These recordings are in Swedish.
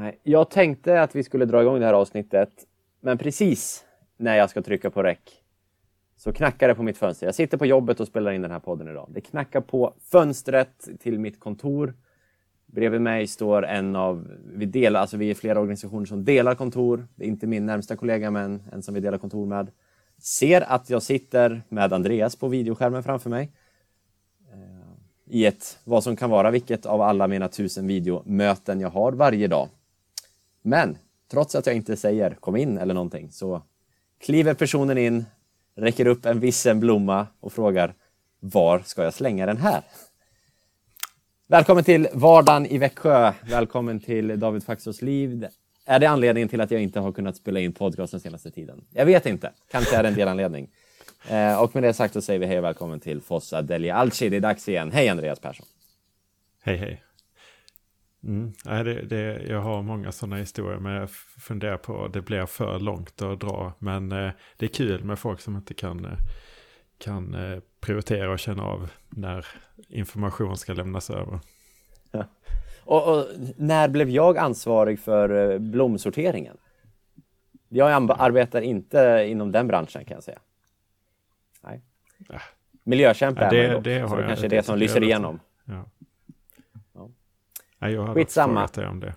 Nej, jag tänkte att vi skulle dra igång det här avsnittet, men precis när jag ska trycka på räck så knackar det på mitt fönster. Jag sitter på jobbet och spelar in den här podden idag. Det knackar på fönstret till mitt kontor. Bredvid mig står en av, vi delar, alltså vi är flera organisationer som delar kontor. Det är inte min närmsta kollega, men en som vi delar kontor med. Ser att jag sitter med Andreas på videoskärmen framför mig. Eh, I ett, vad som kan vara vilket av alla mina tusen videomöten jag har varje dag. Men trots att jag inte säger kom in eller någonting så kliver personen in, räcker upp en vissen blomma och frågar var ska jag slänga den här? Välkommen till vardagen i Växjö. Välkommen till David Faxos liv. Är det anledningen till att jag inte har kunnat spela in podcast den senaste tiden? Jag vet inte. Kanske är det en delanledning. Eh, och med det sagt så säger vi hej och välkommen till Fossa Delia Alci. Det är dags igen. Hej Andreas Persson. Hej hej. Mm. Nej, det, det, jag har många sådana historier men jag funderar på att det blir för långt att dra. Men eh, det är kul med folk som inte kan, eh, kan eh, prioritera och känna av när information ska lämnas över. Ja. Och, och, när blev jag ansvarig för eh, blomsorteringen? Jag arbetar inte inom den branschen kan jag säga. Nej. Äh. Miljökämpe ja, det, är man det, det så det kanske är det som lyser igenom. Ja. Nej, jag har Skitsamma. frågat dig om det.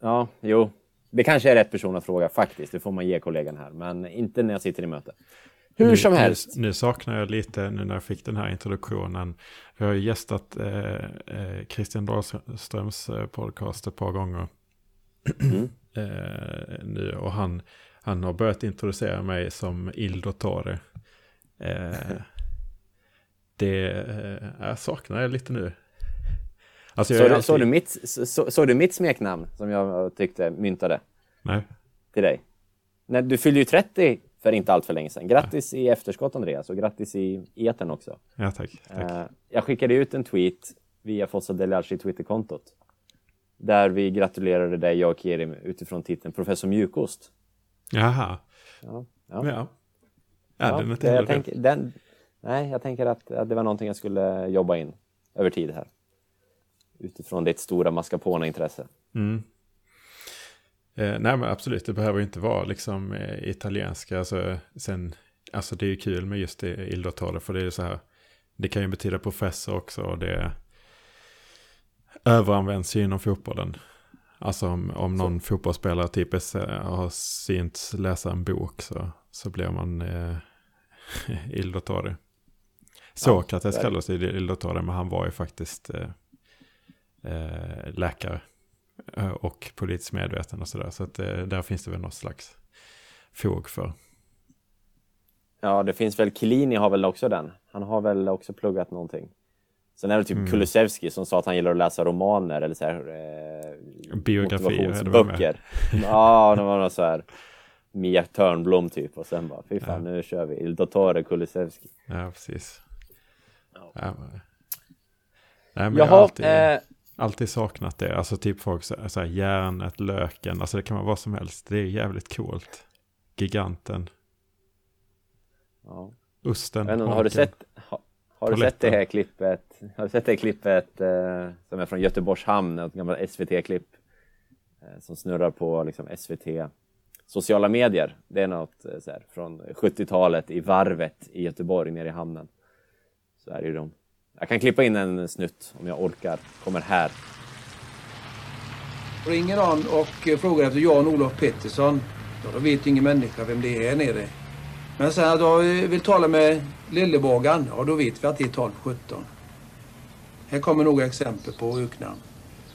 Ja, jo. Det kanske är rätt person att fråga faktiskt. Det får man ge kollegan här. Men inte när jag sitter i möte. Hur nu, som helst. Nu, nu, saknar jag lite, nu när jag fick den här introduktionen. Jag har gästat eh, eh, Christian Dahlströms eh, podcast ett par gånger. Mm. eh, nu, och han, han har börjat introducera mig som Il Dottore. Eh, det eh, jag saknar jag lite nu. Alltså såg, alltid... så du mitt, så, så du mitt smeknamn som jag tyckte myntade? Nej. Till dig? Nej, du fyllde ju 30 för inte allt för länge sedan. Grattis Nej. i efterskott Andreas och grattis i eten också. Ja, tack. tack. Uh, jag skickade ut en tweet via Fossa Deliarci Twitterkontot. Där vi gratulerade dig, jag och Kerim, utifrån titeln Professor Mjukost. Jaha. Ja. Ja. ja. ja den jag tänk, den, Nej, jag tänker att, att det var någonting jag skulle jobba in över tid här utifrån ditt stora mascarpone-intresse. Mm. Eh, nej men absolut, det behöver inte vara liksom eh, italienska. Alltså, sen, alltså det är ju kul med just det Il Dottore, för det är ju så här. Det kan ju betyda professor också och det överanvänds ju inom fotbollen. Alltså om, om någon så. fotbollsspelare typ har synts läsa en bok så, så blir man eh, Il Dottore. Sokrates ja, kallas Il Dottore, men han var ju faktiskt eh, läkare eh, och politiskt medveten och sådär. Så att eh, där finns det väl något slags fog för. Ja, det finns väl, Kilini har väl också den. Han har väl också pluggat någonting. Sen är det typ mm. Kulusevski som sa att han gillar att läsa romaner eller så här, eh, Biografier. Böcker. ja, det var något så här Mia Törnblom typ och sen bara fy fan ja. nu kör vi Il Dottore Kulusevski. Ja, precis. Ja. Ja, men... Nej, men Jaha, jag alltid... eh, alltid saknat det. Alltså typ folk så, så här, järnet, löken, alltså det kan vara vad som helst. Det är jävligt coolt. Giganten. Ja. Osten. Men, har du sett, har, har du sett det här klippet? Har du sett det klippet eh, som är från Göteborgs hamn, ett gammalt SVT-klipp eh, som snurrar på liksom, SVT sociala medier. Det är något eh, så här, från 70-talet i varvet i Göteborg nere i hamnen. Så är det ju de jag kan klippa in en snutt om jag orkar. Kommer här. Ringer någon och eh, frågar efter Jan-Olof Pettersson. Ja, då vet ingen människa vem det är här nere. Men sen att jag vill tala med Lillebågan, ja då vet vi att det är 1217. Här kommer några exempel på öknamn.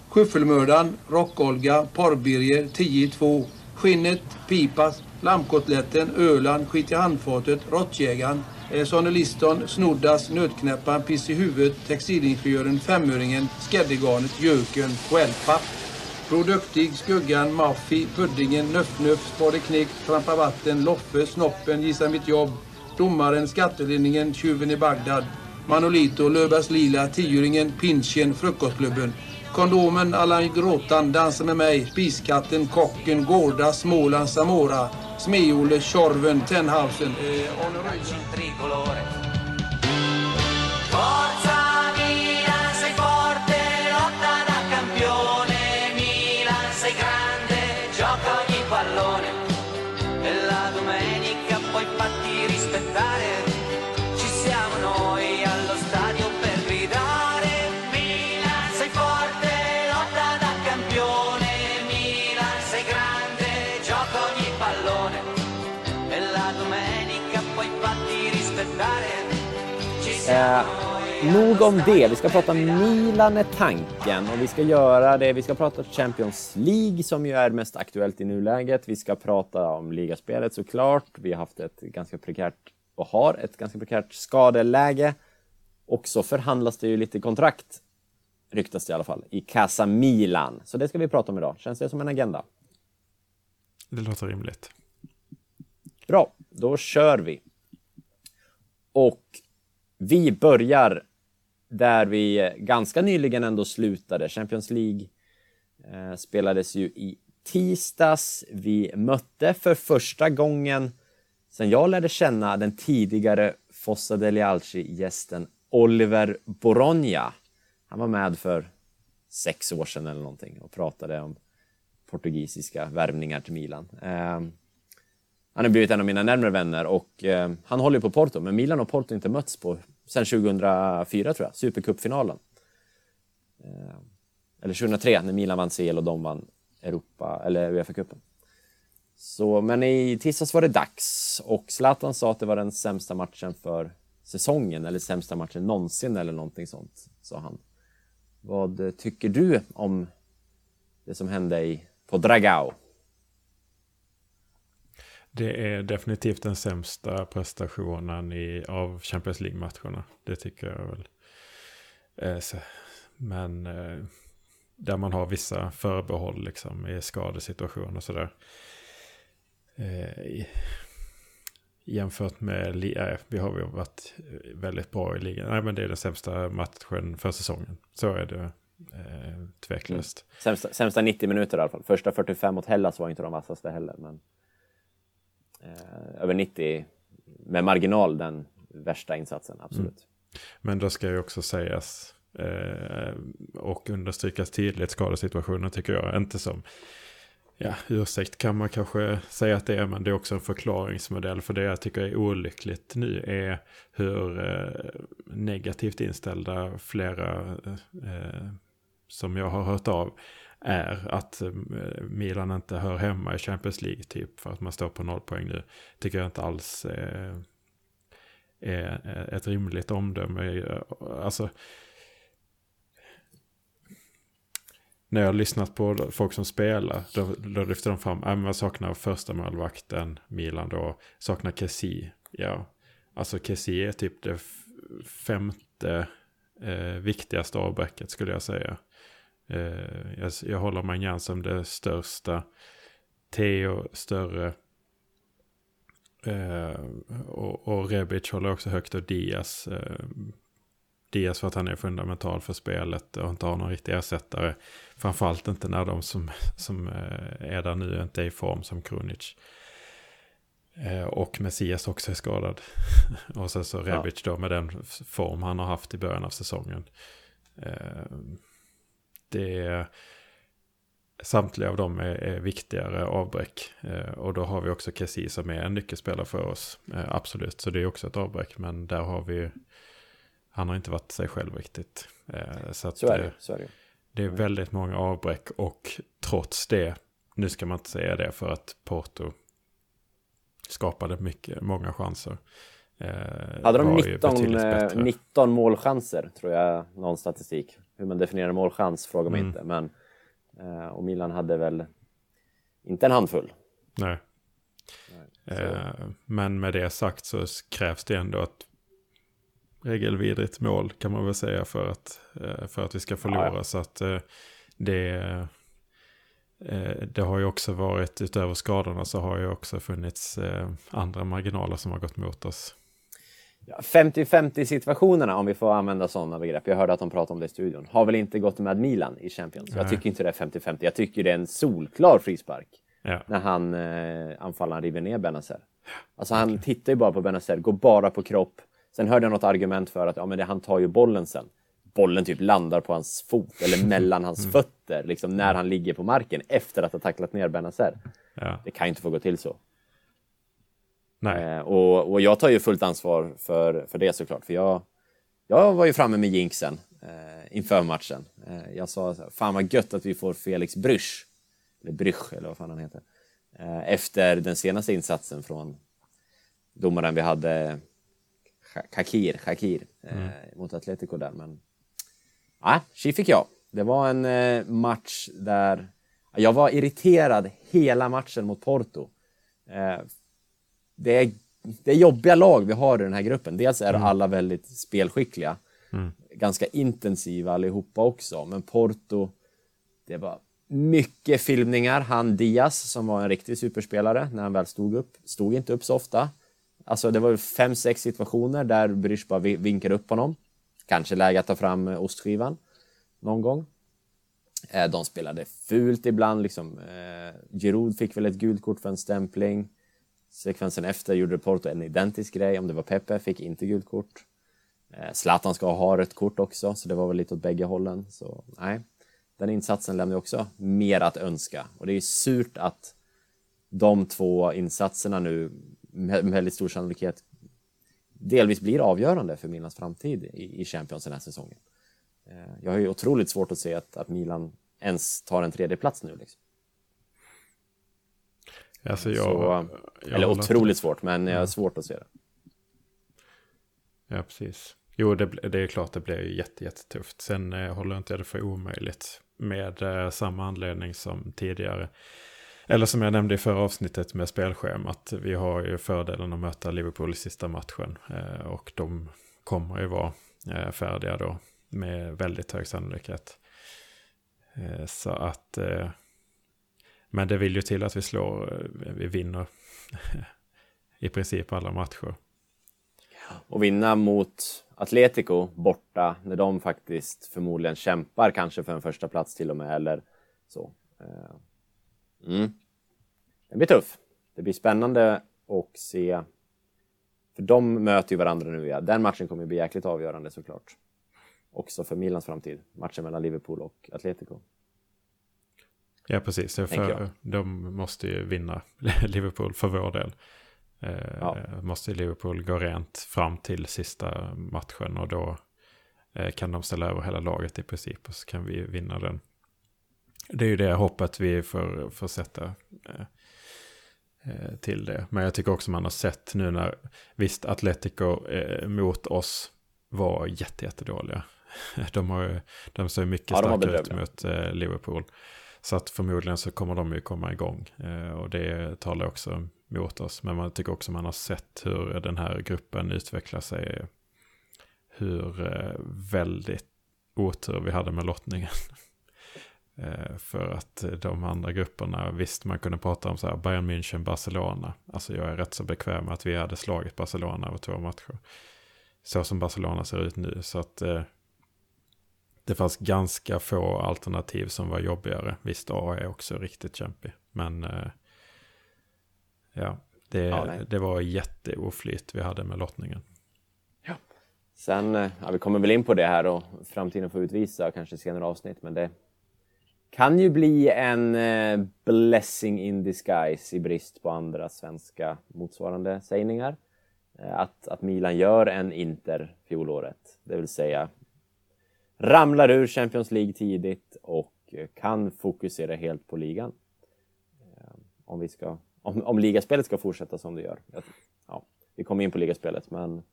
Skyffelmördaren, Rock-Olga, Porrbirger, 10-2, Skinnet, Pipas, Lammkotletten, Öland, Skit i handfatet, Råttjägaren, eh, Sonny Liston, Snoddas, Nötknäpparen, Piss i huvudet, Textilingenjören, Femöringen, Skäddegarnet, Jöken och Eldpapp. Produktig, Skuggan, Maffi, Puddingen, Nöff-Nöff, Spade Knekt, Trampa Vatten, Loffe, Snoppen, Gissa Mitt Jobb, Domaren, Skattelinningen, Tjuven i Bagdad, Manolito, Löfbergs Lila, Tioringen, Pinchen, Frukostklubben. Kondomen, Allan Gråtan, Dansa med mig, Spiskatten, Kocken, Gårda, Småland, Samora. Smeole, Tjorven, Tenhausen. Eh, Eh, nog om det. Vi ska prata Milan är tanken och vi ska göra det. Vi ska prata Champions League som ju är mest aktuellt i nuläget. Vi ska prata om ligaspelet såklart. Vi har haft ett ganska prekärt och har ett ganska prekärt skadeläge. Och så förhandlas det ju lite kontrakt, ryktas det i alla fall, i Casa Milan. Så det ska vi prata om idag. Känns det som en agenda? Det låter rimligt. Bra, då kör vi. Och vi börjar där vi ganska nyligen ändå slutade. Champions League eh, spelades ju i tisdags. Vi mötte för första gången sen jag lärde känna den tidigare Fossa degli Alci-gästen Oliver Bologna. Han var med för sex år sedan eller någonting och pratade om portugisiska värvningar till Milan. Eh, han har blivit en av mina närmare vänner och eh, han håller ju på Porto, men Milan och Porto har inte mötts på sen 2004 tror jag, Supercupfinalen. Eh, eller 2003 när Milan vann CL och de vann Europa, eller Uefa-cupen. Så, men i tisdags var det dags och Zlatan sa att det var den sämsta matchen för säsongen eller sämsta matchen någonsin eller någonting sånt, sa han. Vad tycker du om det som hände i, på Dragao? Det är definitivt den sämsta prestationen i, av Champions League-matcherna. Det tycker jag väl. Eh, så, men eh, där man har vissa förbehåll liksom i skadesituation och sådär. Eh, jämfört med, nej, vi har ju varit väldigt bra i ligan. Nej men det är den sämsta matchen för säsongen. Så är det eh, tveklöst. Mm. Sämsta, sämsta 90 minuter i alla fall. Första 45 mot Hellas var inte de vassaste heller. Men, Eh, över 90 med marginal den värsta insatsen, absolut. Mm. Men då ska ju också sägas eh, och understrykas tydligt skadesituationen tycker jag. Inte som, ja, ursäkt kan man kanske säga att det är, men det är också en förklaringsmodell. För det jag tycker är olyckligt nu är hur eh, negativt inställda flera eh, eh som jag har hört av är att eh, Milan inte hör hemma i Champions League typ för att man står på noll poäng nu. Tycker jag inte alls eh, är, är ett rimligt omdöme. Alltså, när jag har lyssnat på folk som spelar, då, då lyfter de fram, äh, att man saknar första målvakten, Milan då, saknar Kessi. Ja, alltså Kessi är typ det femte eh, viktigaste avbräcket skulle jag säga. Eh, jag, jag håller Magnan som det största. Theo större. Eh, och, och Rebic håller också högt och Diaz. Eh, Diaz för att han är fundamental för spelet och inte har någon riktig ersättare. Framförallt inte när de som, som eh, är där nu inte är i form som Krunic. Eh, och Messias också är skadad. och sen så Rebic då med den form han har haft i början av säsongen. Det är, samtliga av dem är, är viktigare avbräck. Eh, och då har vi också Kessi som är en nyckelspelare för oss. Eh, absolut, så det är också ett avbräck. Men där har vi, han har inte varit sig själv riktigt. Eh, så att, Så är det. Så är det. det är väldigt många avbräck och trots det, nu ska man inte säga det för att Porto skapade mycket, många chanser. Eh, Hade de var ju 19, betydligt eh, bättre. 19 målchanser, tror jag, någon statistik. Hur man definierar målchans frågar mig Mm. inte. Men, eh, och Milan hade väl inte en handfull. Nej. Eh, men med det sagt så krävs det ändå ett regelvidrigt mål kan man väl säga för att, eh, för att vi ska förlora. Ja, ja. Så att eh, det, det har ju också varit, utöver skadorna så har ju också funnits andra marginaler som har gått mot oss. Ja, 50-50 situationerna, om vi får använda sådana begrepp. Jag hörde att de pratade om det i studion. Har väl inte gått med Milan i Champions. Jag Nej. tycker inte det är 50-50. Jag tycker det är en solklar frispark. Ja. När han, eh, anfallaren river ner Benazer. Alltså han tittar ju bara på Benazer, går bara på kropp. Sen hörde jag något argument för att ja, men det, han tar ju bollen sen. bollen typ landar på hans fot eller mellan hans Mm. fötter liksom när han ligger på marken efter att ha tacklat ner Benazer. Ja. Det kan ju inte få gå till så. Nej, Eh, och, och jag tar ju fullt ansvar för, för det såklart, för jag, jag var ju framme med jinxen eh, inför matchen. Eh, jag sa fan vad gött att vi får Felix Brysch, eller Brysch eller vad fan han heter, eh, efter den senaste insatsen från domaren vi hade, Sha- Shakir, Shakir eh, mot Atletico där. Men nej, tji fick jag. Det var en eh, match där jag var irriterad hela matchen mot Porto. Det är, det är jobbiga lag vi har i den här gruppen. Dels är alla väldigt spelskickliga, ganska intensiva allihopa också, men Porto, det var mycket filmningar. Han Diaz, som var en riktig superspelare när han väl stod upp, stod inte upp så ofta. Alltså det var fem, sex situationer där Brysch bara vi- vinkade upp honom. Kanske läge att ta fram eh, ostskivan någon gång. Eh, De spelade fult ibland. Liksom. Eh, Giroud fick väl ett gult kort för en stämpling. Sekvensen efter gjorde Porto en identisk grej. Om det var Pepe fick inte gult kort. Eh, Zlatan ska ha rött kort också, så det var väl lite åt bägge hållen. Så nej, den insatsen lämnar också mer att önska. Och det är surt att de två insatserna nu med väldigt stor sannolikhet delvis blir avgörande för Milans framtid i, Champions den här säsongen. Eh, jag har ju otroligt svårt att se att, att Milan ens tar en tredje plats nu. Liksom alltså jag... Så, jag eller håller otroligt svårt, men jag har svårt att se det. Ja, precis. Jo, det, det är klart det blir jätte, jättetufft. Sen eh, håller inte jag det för omöjligt med eh, samma anledning som tidigare. Eller som jag nämnde i förra avsnittet med spelschemat. Vi har ju fördelen att möta Liverpool i sista matchen. Eh, och de kommer ju vara eh, färdiga då med väldigt hög sannolikhet. Eh, så att... Men det vill ju till att vi slår, eh, vi vinner i princip alla matcher. Och vinna mot Atletico borta när de faktiskt förmodligen kämpar kanske för en första plats till och med eller så. Eh, mm. Det blir tuff. Det blir spännande att se. För de möter ju varandra nu. Ja. Den matchen kommer ju bli jäkligt avgörande såklart. Också för Milans framtid. Matchen mellan Liverpool och Atletico. Ja, precis. För, de måste ju vinna Liverpool för vår del. Eh, Ja. Måste Liverpool gå rent fram till sista matchen och då eh, kan de ställa över hela laget i princip och så kan vi vinna den. Det är ju det hoppet vi får, får sätta eh, till det. Men jag tycker också man har sett nu när, visst Atletico mot oss var jätte, jättedåliga. De, har, ju- de ser mycket Ja, de starkare ut mot Liverpool. Så att förmodligen så kommer de ju komma igång. Eh, och det talar också mot oss. Men man tycker också man har sett hur den här gruppen utvecklar sig. Hur eh, väldigt otur vi hade med lottningen. Eh, för att de andra grupperna, visst man kunde prata om så här Bayern München, Barcelona. Alltså jag är rätt så bekväm med att vi hade slagit Barcelona över två matcher. Så som Barcelona ser ut nu. Så att eh, det fanns ganska få alternativ som var jobbigare. Visst, A är också riktigt kämpig. Men eh, ja, det, Ja, det var jätteoflyt vi hade med lottningen. Sen, eh, ja, vi kommer väl in på det här och framtiden får utvisa kanske senare avsnitt, men det kan ju bli en eh, blessing in disguise i brist på andra svenska motsvarande sägningar. Att, att Milan gör en Inter fjolåret, det vill säga ramlar ur Champions League tidigt och eh, kan fokusera helt på ligan. Eh, om, vi ska, om, om ligaspelet ska fortsätta som det gör. Ja, vi kommer in på ligaspelet, men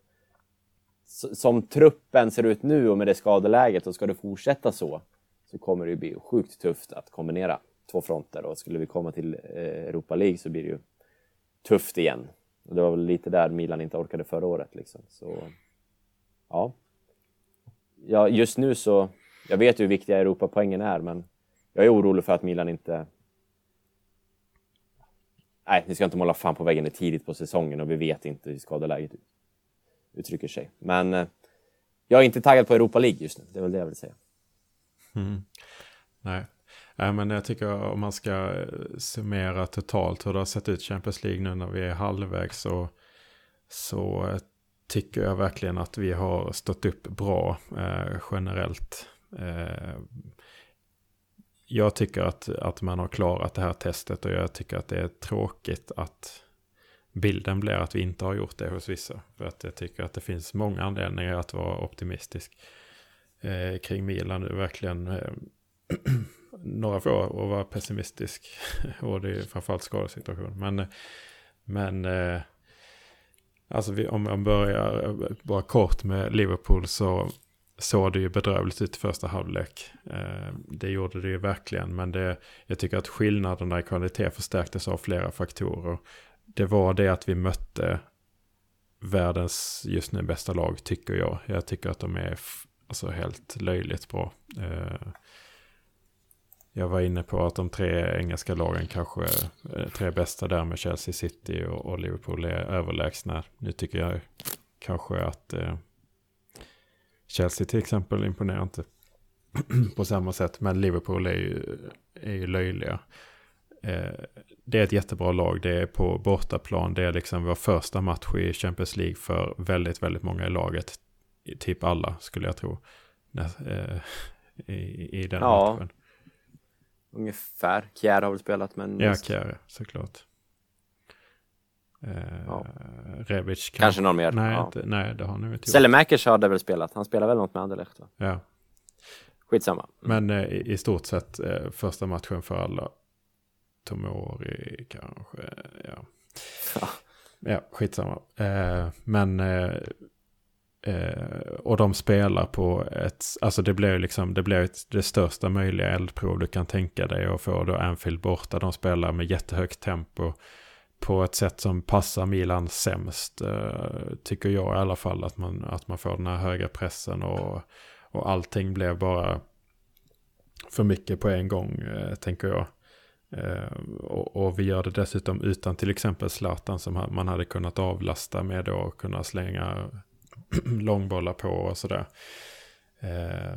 som truppen ser ut nu och med det skadeläget och ska det fortsätta så så kommer det ju bli sjukt tufft att kombinera två fronter och skulle vi komma till eh, Europa League så blir det ju tufft igen. Och det var väl lite där Milan inte orkade förra året liksom. Så ja ja, just nu så jag vet ju hur viktiga Europapoängen är men jag är orolig för att Milan inte Nej, ni ska inte måla fan på väggen tidigt på säsongen och vi vet inte hur skadeläget uttrycker sig. Men eh, jag är inte taggad på Europa League just nu, det är väl det jag vill säga. Mm. Nej. Nej, men jag tycker om man ska eh, summera totalt hur det har sett ut Champions League nu när vi är halvvägs så, så eh, tycker jag verkligen att vi har stått upp bra eh, generellt. Eh, jag tycker att, att man har klarat det här testet och jag tycker att det är tråkigt att bilden blir att vi inte har gjort det hos vissa. För att jag tycker att det finns många anledningar att vara optimistisk eh, kring Milan nu. Verkligen eh, några få att vara pessimistisk. och det är framförallt skadesituation. Men, men eh, alltså vi, om man börjar eh, bara kort med Liverpool så såg det ju bedrövligt ut i första halvlek. Eh, det gjorde det ju verkligen, men det, jag tycker att skillnaderna i kvalitet förstärktes av flera faktorer. Det var det att vi mötte världens just nu bästa lag, tycker jag. Jag tycker att de är alltså, helt löjligt bra. Eh, jag var inne på att de tre engelska lagen kanske är tre bästa där med Chelsea City och, och Liverpool är överlägsna. Nu tycker jag kanske att eh, Chelsea till exempel imponerar inte på samma sätt. Men Liverpool är ju, är ju löjliga. Eh, det är ett jättebra lag. Det är på bortaplan. Det är liksom vår första match i Champions League för väldigt, väldigt många i laget. Typ alla skulle jag tro. Eh, I, i den ja. matchen. Ungefär. Kjär har väl spelat men... Ja, Kjär såklart. Eh, ja. Rebic kan... Kanske någon mer. Nej, ja. inte, nej det har han inte gjort. Selemakers hade väl spelat. Han spelar väl något med Anderlecht va? Ja. Skitsamma. Mm. Men eh, i, stort sett eh, första matchen för alla. Tomori kanske, ja. Ja, ja skitsamma. Eh, men eh, och de spelar på ett, alltså det blir liksom, det blir ett, det största möjliga eldprov du kan tänka dig och få då Anfield borta. De spelar med jättehögt tempo på ett sätt som passar Milan sämst. Eh, tycker jag i alla fall att man, att man får den här höga pressen och, och allting blev bara för mycket på en gång, eh, tänker jag. Eh, och, och, vi gör det dessutom utan till exempel Zlatan som man hade kunnat avlasta med och kunna slänga långbollar på och sådär. Eh,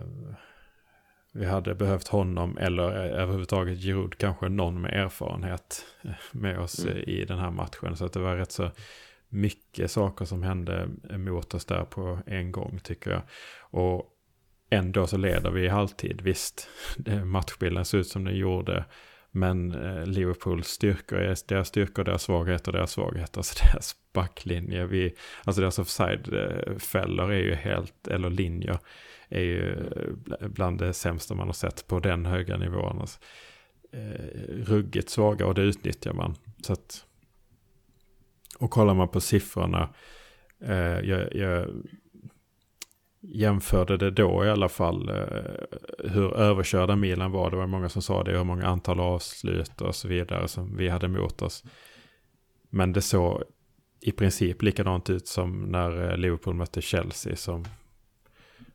vi hade behövt honom eller överhuvudtaget Giroud, kanske någon med erfarenhet med oss mm. i den här matchen. Så att det var rätt så mycket saker som hände mot oss där på en gång tycker jag. Och ändå så leder vi i halvtid. Visst, matchbilden ser ut som den gjorde. Men eh, Liverpools styrkor är deras styrkor, deras svagheter, deras svagheter. alltså deras backlinje, vi, alltså deras offside-fällor eh, är ju helt, eller linjer, är ju bland det sämsta man har sett på den höga nivån. Alltså, eh, ruggigt svaga och det utnyttjar man. Så att, och kollar man på siffrorna, eh, jag, jag jämförde det då i alla fall eh, hur överkörda Milan var. Det var många som sa det, hur många antal avslut och så vidare som vi hade mot oss. Men det såg i princip likadant ut som när eh, Liverpool mötte Chelsea som,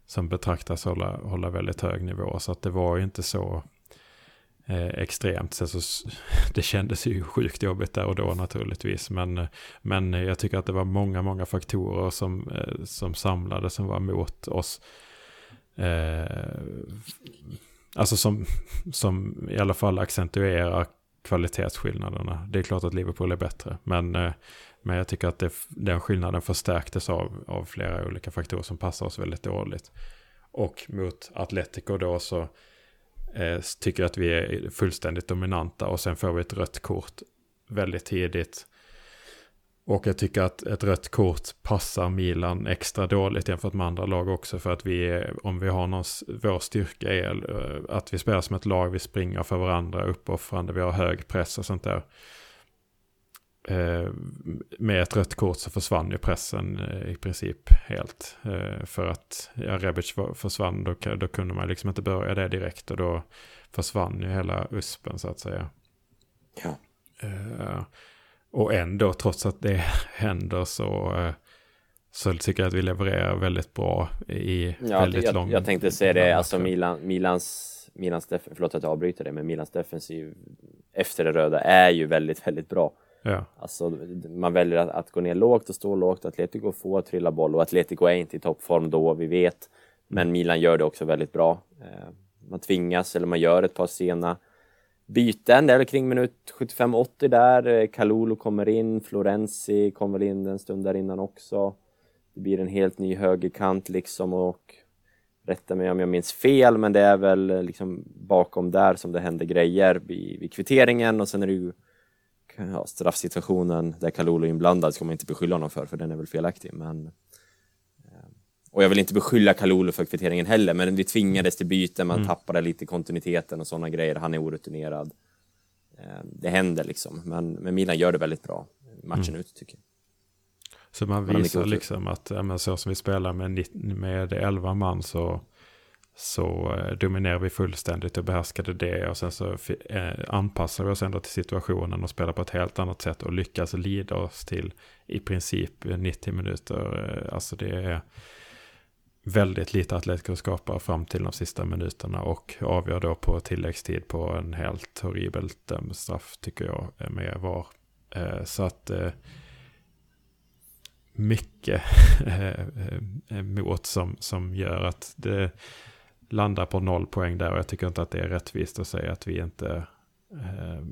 som betraktas hålla, hålla väldigt hög nivå. Så att det var ju inte så eh, extremt. Så, så, det kändes ju sjukt jobbigt där och då naturligtvis. Men, men jag tycker att det var många, många faktorer som, eh, som samlade som var mot oss. Eh, alltså som, som i alla fall accentuerar kvalitetsskillnaderna. Det är klart att Liverpool är bättre. Men, eh, men jag tycker att det, den skillnaden förstärktes av, av flera olika faktorer som passar oss väldigt dåligt. Och mot Atletico då så eh, tycker att vi är fullständigt dominanta och sen får vi ett rött kort väldigt tidigt. Och jag tycker att ett rött kort passar Milan extra dåligt jämfört med andra lag också. För att vi är, om vi har någon, vår styrka är eh, att vi spelar som ett lag, vi springer för varandra, uppoffrande, vi har hög press och sånt där. Eh, med ett rött kort så försvann ju pressen eh, i princip helt. Eh, för att ja, Rebic försvann, då, då kunde man liksom inte börja det direkt och då försvann ju hela USPen så att säga. Ja. och ändå, trots att det händer så, så tycker jag att vi levererar väldigt bra i ja, väldigt jag, lång... Jag tänkte säga det, alltså Milan, Milans Milans förlåt att jag avbryter det, men Milans defensiv efter det röda är ju väldigt, väldigt bra. Ja. Alltså, man väljer att, att, gå ner lågt och stå lågt. Atletico får trilla boll och Atletico är inte i toppform då, vi vet. Men Milan gör det också väldigt bra. Eh, man tvingas, eller man gör ett par sena byten. Det är kring minut 75-80 där. Eh, Kalulu kommer in, Florenzi kom väl in en stund där innan också. det blir en helt ny högerkant liksom och rätta mig om jag minns fel, men det är väl eh, liksom bakom där som det händer grejer vid, vid kvitteringen och sen är det ju ja, straffsituationen där Kalulu är inblandad ska man inte beskylla honom för, för den är väl felaktig. Men, eh, och jag vill inte beskylla Kalulu för kvitteringen heller, men vi tvingades till byte, man mm. tappade lite kontinuiteten och sådana grejer. Han är orutinerad. Eh, det händer liksom, men, men Milan gör det väldigt bra matchen mm. ut tycker jag. Så man visar liksom att men så som vi spelar med, med 11 man så, så eh, dominerar vi fullständigt och behärskade det. Och sen så eh, anpassar vi oss ändå till situationen och spelar på ett helt annat sätt och lyckas lida oss till i princip 90 minuter. Eh, alltså det är väldigt lite Atletico skapar fram till de sista minuterna och avgör då på tilläggstid på en helt horribelt straff tycker jag med VAR. Så att mycket mot som, som gör att det landar på noll poäng där. Och jag tycker inte att det är rättvist att säga att vi inte eh,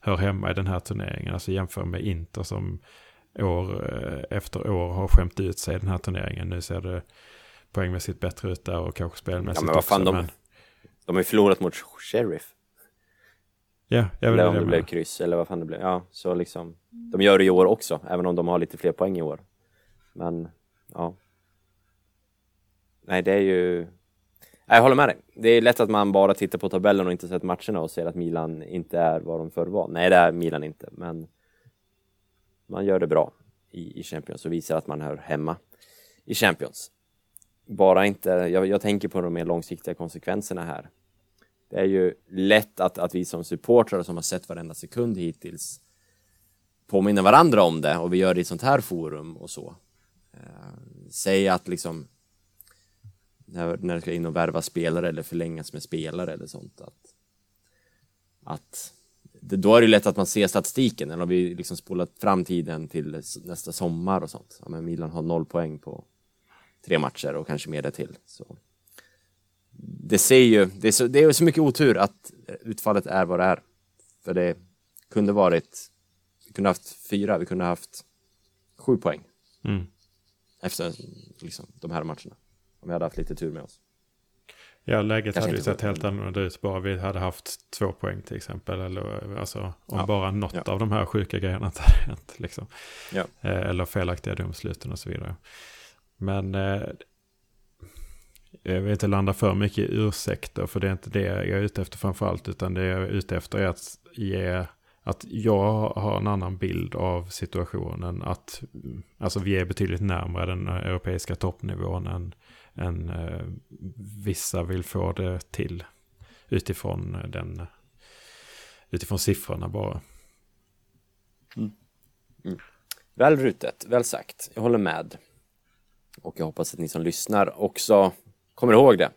hör hemma i den här turneringen. Alltså jämför med Inter som år eh, efter år har skämt ut sig i den här turneringen. Nu ser det poängmässigt bättre ut där och kanske spelmässigt ja, men vad fan, också. De, men... de har ju förlorat mot Sheriff. Ja, jag Eller om det, det blev kryss eller vad fan det blev. Ja, så liksom. De gör det i år också, även om de har lite fler poäng i år. Men, ja. Nej, det är ju... Jag håller med dig. Det är lätt att man bara tittar på tabellen och inte sett matcherna och ser att Milan inte är vad de förr var. Nej, det är Milan inte, men man gör det bra i, i Champions och visar att man hör hemma i Champions. Bara inte, jag, jag tänker på de mer långsiktiga konsekvenserna här. Det är ju lätt att, att vi som supportrar som har sett varenda sekund hittills påminner varandra om det och vi gör det i ett sånt här forum och så. Eh, säg att liksom när, när det ska in och värva spelare eller förlängas med spelare eller sånt att, att det, då är det lätt att man ser statistiken eller om vi liksom spolat fram tiden till nästa sommar och sånt. Ja, men Milan har noll poäng på tre matcher och kanske mer till. Så det ser ju, det är, så, det är så mycket otur att utfallet är vad det är. För det kunde varit, vi kunde haft fyra, vi kunde haft sju poäng. Mm. Efter liksom, de här matcherna. Om vi hade haft lite tur med oss. Ja, läget Kanske hade ju sett helt annorlunda ut bara vi hade haft två poäng till exempel. Eller alltså om ja. bara något ja. av de här sjuka grejerna inte hade hänt. Liksom. Ja. Eh, eller felaktiga domsluten och så vidare. Men eh, jag vill inte landa för mycket i ursäkter, för det är inte det jag är ute efter framförallt, utan det jag är ute efter är att ge att jag har en annan bild av situationen. Att alltså, vi är betydligt närmare den europeiska toppnivån än, än eh, vissa vill få det till. Utifrån, eh, den, utifrån siffrorna bara. Mm. Mm. Väl rutet, väl sagt. Jag håller med. Och jag hoppas att ni som lyssnar också kommer ihåg det.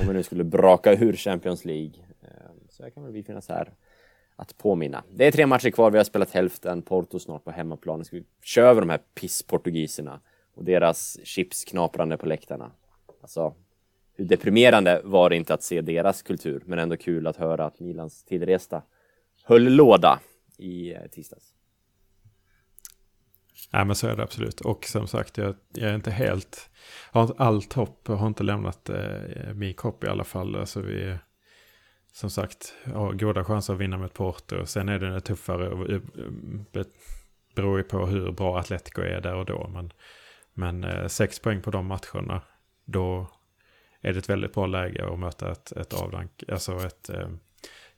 Om vi nu skulle braka ur Champions League. Eh, så här kan väl vi finnas här att påminna. Det är tre matcher kvar, vi har spelat hälften, Porto snart på hemmaplan. Nu ska vi köra över de här pissportugiserna och deras chipsknaprande på läktarna. Alltså, hur deprimerande var det inte att se deras kultur, men ändå kul att höra att Milans tillresta höll låda i eh, tisdags. Nej men så är det absolut. Och som sagt, jag, jag är inte helt, har inte allt hopp, har inte lämnat eh, min kopp i alla fall. Alltså vi, som sagt, har goda chanser att vinna med Porto. Sen är det tuffare, eh, och beror ju på hur bra Atletico är där och då. Men, men eh, sex poäng på de matcherna, då är det ett väldigt bra läge att möta ett, ett avdank, alltså ett eh,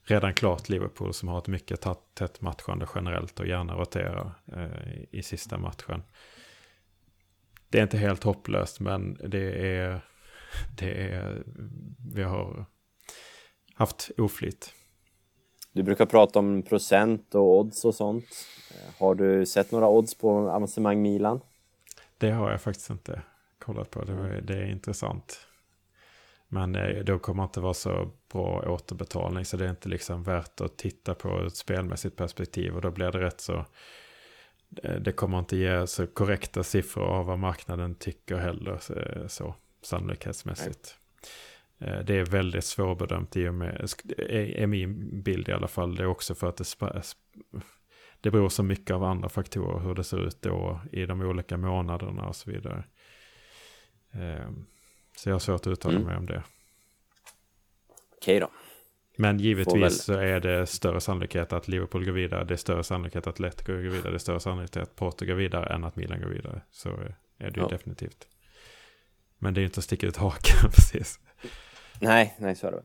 redan klart Liverpool som har ett mycket tätt matchande generellt och gärna roterar eh, i sista matchen. Det är inte helt hopplöst men det är, det är vi har haft oflyt. Du brukar prata om procent och odds och sånt. Eh, har du sett några odds på avancemang Milan? Det har jag faktiskt inte kollat på. Det, det är intressant. Men eh, då kommer det inte vara så bra återbetalning. Så det är inte liksom värt att titta på ett spelmässigt perspektiv. Och då blir det rätt så... Eh, det kommer inte ge så korrekta siffror av vad marknaden tycker heller. Så, sannolikhetsmässigt. Nej. Eh, det är väldigt svårbedömt i och med, är min bild i alla fall. Det är också för att det, det beror så mycket av andra faktorer hur det ser ut då i de olika månaderna och så vidare. Eh, så jag har svårt att uttala Mm. mig om det. Okej då. Men givetvis så är det större sannolikhet att Liverpool går vidare, det är större sannolikhet att Atletico går vidare, det är större sannolikhet att Porto går vidare än att Milan går vidare. Så är det ju Ja. definitivt. Men det är ju inte att sticka ut hakan precis. Nej, nej så är det.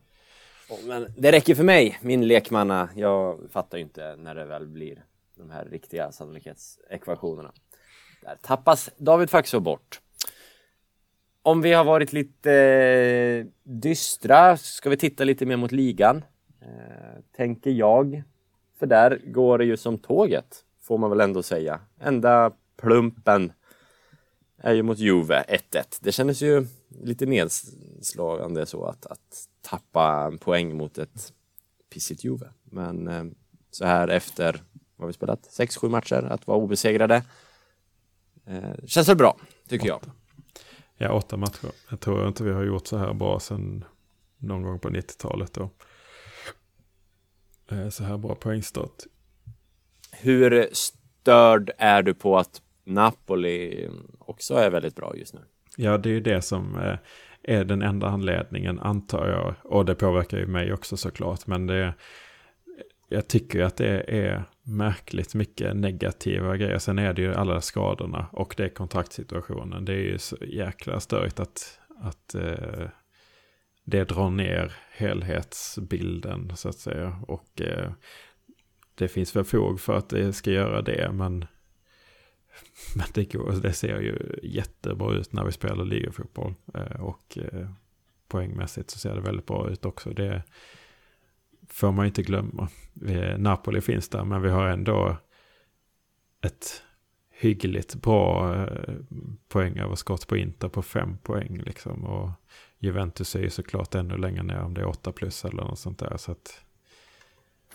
Men det räcker för mig, min lekmanna. Jag fattar ju inte när det väl blir de här riktiga sannolikhetsekvationerna. Där tappas David Faxå bort. Om vi har varit lite eh, dystra ska vi titta lite mer mot ligan. Eh, tänker jag. För där går det ju som tåget, får man väl ändå säga. Enda plumpen är ju mot Juve 1-1. Det kändes ju lite nedslagande så att, att tappa en poäng mot ett pissigt Juve. Men eh, så här efter, vad har vi spelat? 6-7 matcher, att vara obesegrade. Eh, känns väl bra, tycker jag. Ja, åtta matcher. Jag tror inte vi har gjort så här bra sedan någon gång på 90-talet då. Eh, Så här bra poängstart. Hur störd är du på att Napoli också är väldigt bra just nu? Ja, det är ju det som eh, är den enda anledningen antar jag. Och det påverkar ju mig också såklart. Men det, jag tycker ju att det är märkligt mycket negativa grejer. Sen är det ju alla skadorna och det är kontraktsituationen. Det är ju så jäkla störigt att, att eh, det drar ner helhetsbilden så att säga. Och eh, det finns väl fog för att det ska göra det. Men men det, går, det ser ju jättebra ut när vi spelar ligafotboll. Eh, och eh, poängmässigt så ser det väldigt bra ut också. Det får man inte glömma. Napoli finns där men vi har ändå ett hyggligt bra eh, poängöverskott på Inter på fem poäng. Liksom. Och Juventus är ju såklart ännu längre ner om det är åtta plus eller något sånt där. Så att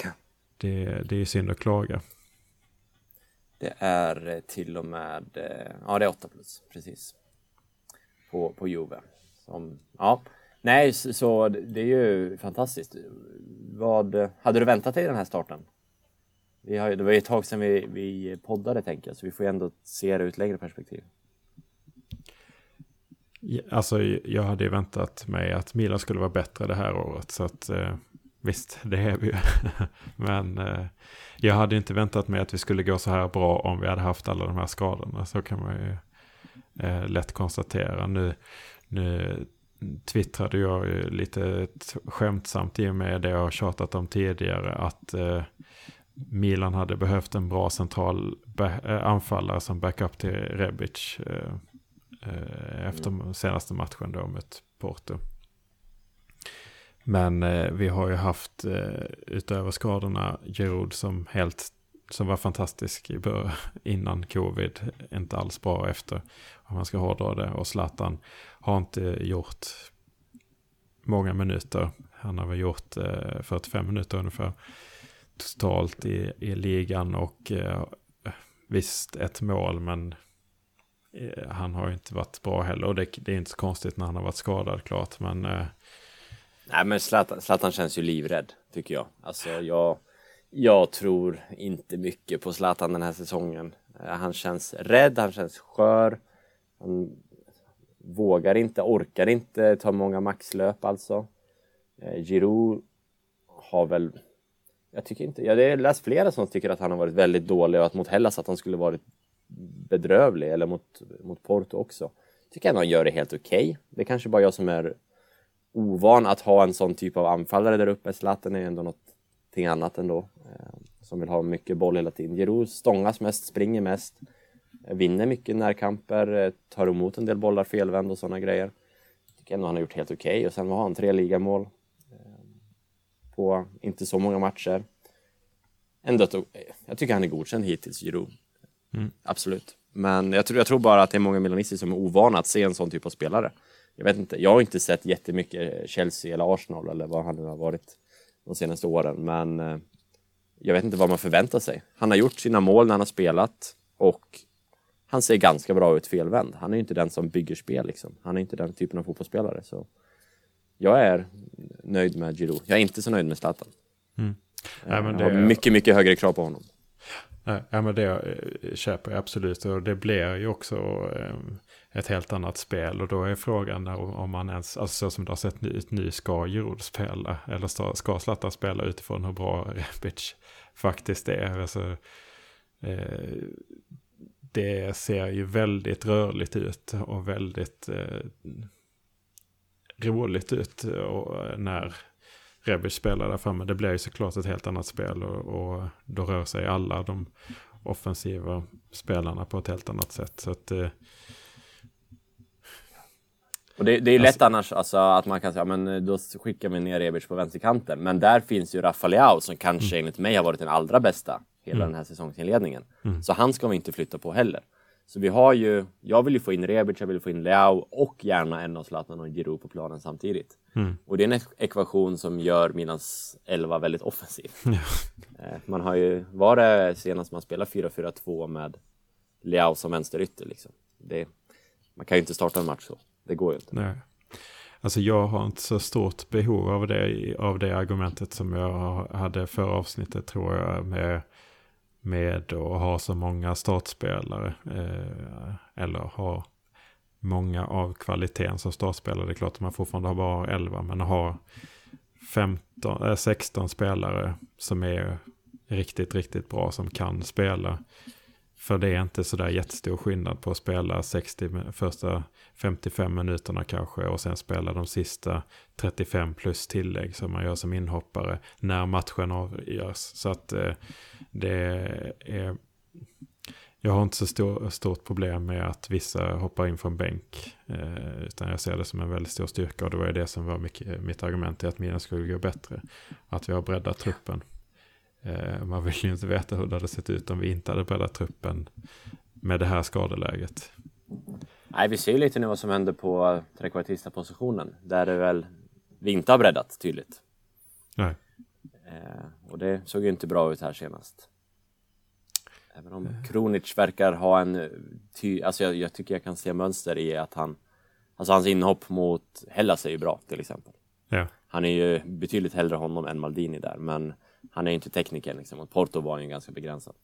Ja. det, det är synd att klaga. Det är eh, till och med, eh, ja det är 8 plus, precis. På, på Juve. Som, ja, nej så, så det är ju fantastiskt. Vad, hade du väntat dig den här starten? Vi har, det var ju ett tag sedan vi, vi poddade tänker jag, så vi får ju ändå se det ur ett längre perspektiv. Alltså jag hade ju väntat mig att Milan skulle vara bättre det här året. Så att eh, visst, det är vi ju. Men eh, jag hade inte väntat mig att vi skulle gå så här bra om vi hade haft alla de här skadorna. Så kan man ju eh, lätt konstatera. Nu, nu twittrade jag ju lite skämtsamt i och med det jag har tjatat om tidigare. Att eh, Milan hade behövt en bra central eh, anfallare som backup till Rebic. Eh, efter senaste matchen då mot Porto. Men vi har ju haft utöver skadorna Giroud som helt som var fantastisk i bör- innan covid, inte alls bra efter om man ska hårdra det. Och Zlatan har inte gjort många minuter. Han har väl gjort eh, 45 minuter ungefär totalt i, i ligan och eh, visst ett mål men eh, han har ju inte varit bra heller och det, det är inte så konstigt när han har varit skadad klart men eh, Nej men Zlatan, Zlatan känns ju livrädd, tycker jag. Alltså jag, jag tror inte mycket på Zlatan den här säsongen. Eh, han känns rädd, han känns skör. Han vågar inte, orkar inte ta många maxlöp alltså. Eh, Giroud har väl, jag tycker inte, jag har läst flera som tycker att han har varit väldigt dålig och att mot Hellas att han skulle varit bedrövlig eller mot, mot Porto också. Tycker ändå han gör det helt okej. Det är kanske bara jag som är ovan att ha en sån typ av anfallare där uppe. Zlatan är ju ändå någonting annat ändå. Eh, som vill ha mycket boll hela tiden. Giroud stångas mest, springer mest. Vinner mycket närkamper, eh, tar emot en del bollar felvänd och sådana grejer. Tycker ändå han har gjort helt okej och sen har han tre ligamål. eh, På inte så många matcher. Ändå, jag tycker han är godkänd hittills, Giroud. Mm. Absolut. Men jag tror, jag tror bara att det är många milanister som är ovana att se en sån typ av spelare. Jag vet inte, jag har inte sett jättemycket Chelsea eller Arsenal eller vad han nu har varit de senaste åren, men eh, jag vet inte vad man förväntar sig. Han har gjort sina mål när han har spelat och han ser ganska bra ut felvänd. Han är ju inte den som bygger spel liksom. Han är inte den typen av fotbollsspelare. Så jag är nöjd med Giroud. Jag är inte så nöjd med Zlatan. Nej, men jag det, har mycket, mycket högre krav på honom. Nej, Ja, men det eh, köper jag absolut. Och det blir ju också eh, ett helt annat spel. Och då är frågan om man ens, alltså så som det har sett ut nu, ska Giroud spela? Eller ska, ska Zlatan spela utifrån hur bra Rebic faktiskt är? Alltså, eh, det ser ju väldigt rörligt ut och väldigt eh, roligt ut och när Rebic spelar där framme. Det blir ju såklart ett helt annat spel och, och då rör sig alla de offensiva spelarna på ett helt annat sätt. Så att, eh, Och det, det är lätt Alltså- annars alltså, att man kan säga men då skickar vi ner Rebic på vänsterkanten. Men där finns ju Rafa Leao som kanske Mm. enligt mig har varit den allra bästa hela den här säsongsinledningen. Mm. Så han ska vi inte flytta på heller. Så vi har ju, jag vill ju få in Rebic, jag vill få in Leao och gärna en av Zlatan och Giroud på planen samtidigt. Mm. Och det är en ek- ekvation som gör Milans 11 väldigt offensiv. Eh, Man har ju, var det senast man spelade 4-4-2 med Leao som vänsterytter liksom. Det, man kan ju inte starta en match så. Det går ju inte. nej. Alltså jag har inte så stort behov av det, av det argumentet som jag hade förra avsnittet tror jag. Med, med att ha så många startspelare. Eh, eller ha många av kvaliteten som startspelare. Det är klart att man fortfarande har bara 11. Men att ha 15, 16 eh, spelare som är riktigt, riktigt bra. Som kan spela. För det är inte sådär jättestor skillnad på att spela 60, första 55 minuterna kanske och sen spela de sista 35 plus tillägg som man gör som inhoppare när matchen avgörs. Så att eh, det är... Jag har inte så stor, stort problem med att vissa hoppar in från bänk. Eh, utan jag ser det som en väldigt stor styrka och det var ju det som var mycket, mitt argument till att mina skulle gå bättre. Att vi har breddat truppen. Ja man vill ju inte veta hur det hade sett ut om vi inte hade breddat truppen med det här skadeläget. Nej, vi ser ju lite nu vad som händer på trekvartista-positionen. Där det väl vi inte har breddat tydligt. Nej. Eh, och det såg ju inte bra ut här senast. Även om Kronic verkar ha en eh, ty... Alltså jag, jag tycker jag kan se mönster i att han... Alltså hans inhopp mot Hellas är ju bra till exempel. Ja. Han är ju betydligt hellre honom än Maldini där, men han är ju inte tekniker liksom. Och Porto var ju ganska begränsad.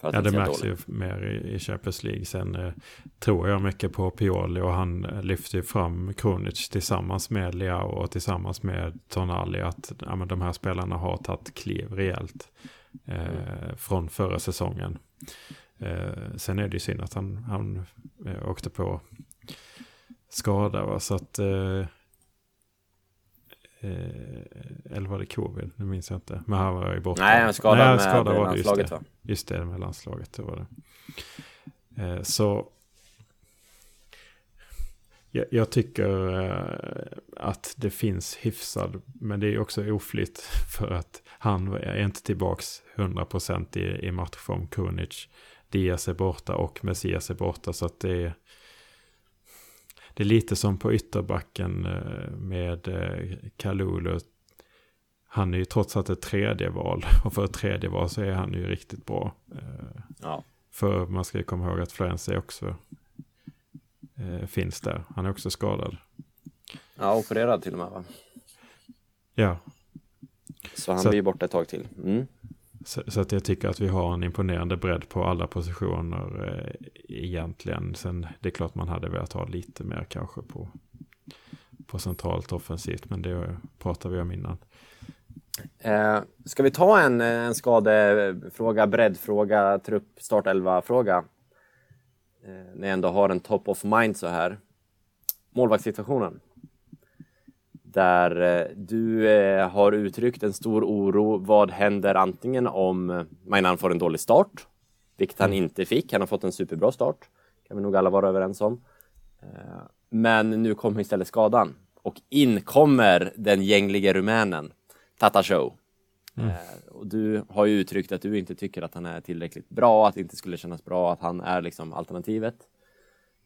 Ja, det märks ju mer i, i Champions League. Sen eh, tror jag mycket på Pioli och han eh, lyfter ju fram Kronic tillsammans med Leao och tillsammans med Tonali. Att ja, men de här spelarna har tagit kliv rejält eh, från förra säsongen. Eh, sen är det ju synd att han, han eh, åkte på skada. Va? Så att... Eh, eh, eller var det covid? Nu minns jag inte. Men han var ju borta. Nej, han skadad med skadad var det, just landslaget det. va? Just det, med landslaget. Det var det. Eh, så jag, jag tycker eh, att det finns hyfsad, men det är också oflytt för att han är inte tillbaks 100% i, i matchform. Krunic, Diaz är borta och Messias är borta. Så att det är, det är lite som på ytterbacken eh, med eh, Kalulu. Han är ju trots allt ett tredje val och för ett tredje val så är han ju riktigt bra. Eh, Ja. För man ska ju komma ihåg att Florence är också finns där. Han är också skadad. ja, opererad till och med va? Ja, Så han Så- blir borta ett tag till. Mm så, så att jag tycker att vi har en imponerande bredd på alla positioner eh, egentligen. Sen det är klart man hade velat ha lite mer kanske på, på centralt offensivt. Men det pratade vi om innan. Eh, ska vi ta en, en skadefråga, breddfråga, trupp, startelva-fråga? Eh, när jag ändå har en top of mind så här. Målvaktssituationen. Där eh, du eh, har uttryckt en stor oro. Vad händer antingen om Mainan får en dålig start, vilket han inte fick. Han har fått en superbra start, kan vi nog alla vara överens om. Eh, men nu kommer istället skadan och in kommer den gänglige rumänen Tata Show. Eh, och du har ju uttryckt att du inte tycker att han är tillräckligt bra, att det inte skulle kännas bra, att han är liksom alternativet.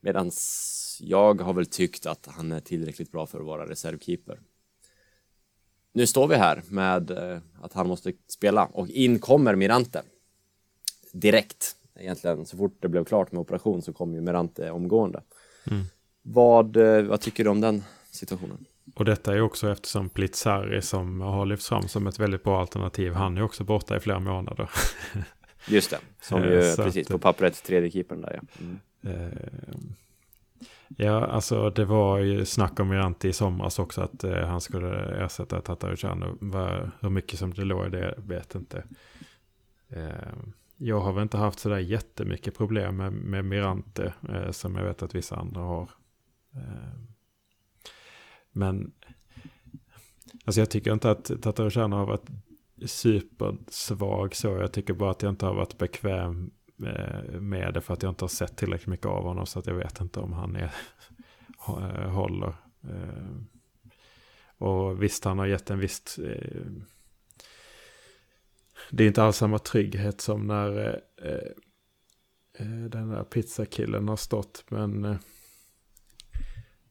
Medan jag har väl tyckt att han är tillräckligt bra för att vara reservkeeper. Nu står vi här med eh, att han måste spela och in kommer Mirante. Direkt. Egentligen så fort det blev klart med operation så kom ju Mirante omgående. Vad, eh, vad tycker du om den situationen? Och detta är också eftersom Plitzari som har lyfts fram som ett väldigt bra alternativ. Han är också borta i flera månader. Just det, som Eh, ju precis att- på pappret tredje keepern där ja. Mm. Ja, alltså det var ju snack om Mirante i somras också att eh, han skulle ersätta Tatarucanu. Hur mycket som det låg i det vet inte. Eh, jag har väl inte haft sådär jättemycket problem med, med Mirante eh, som jag vet att vissa andra har. Eh, men alltså jag tycker inte att Tatarucanu har varit supersvag så. Jag tycker bara att jag inte har varit bekväm Eh, med det för att jag inte har sett tillräckligt mycket av honom så att jag vet inte om han är, eh, håller. Eh, och visst, han har gett en visst... Det är inte alls samma trygghet som när den där pizzakillen har stått. Men,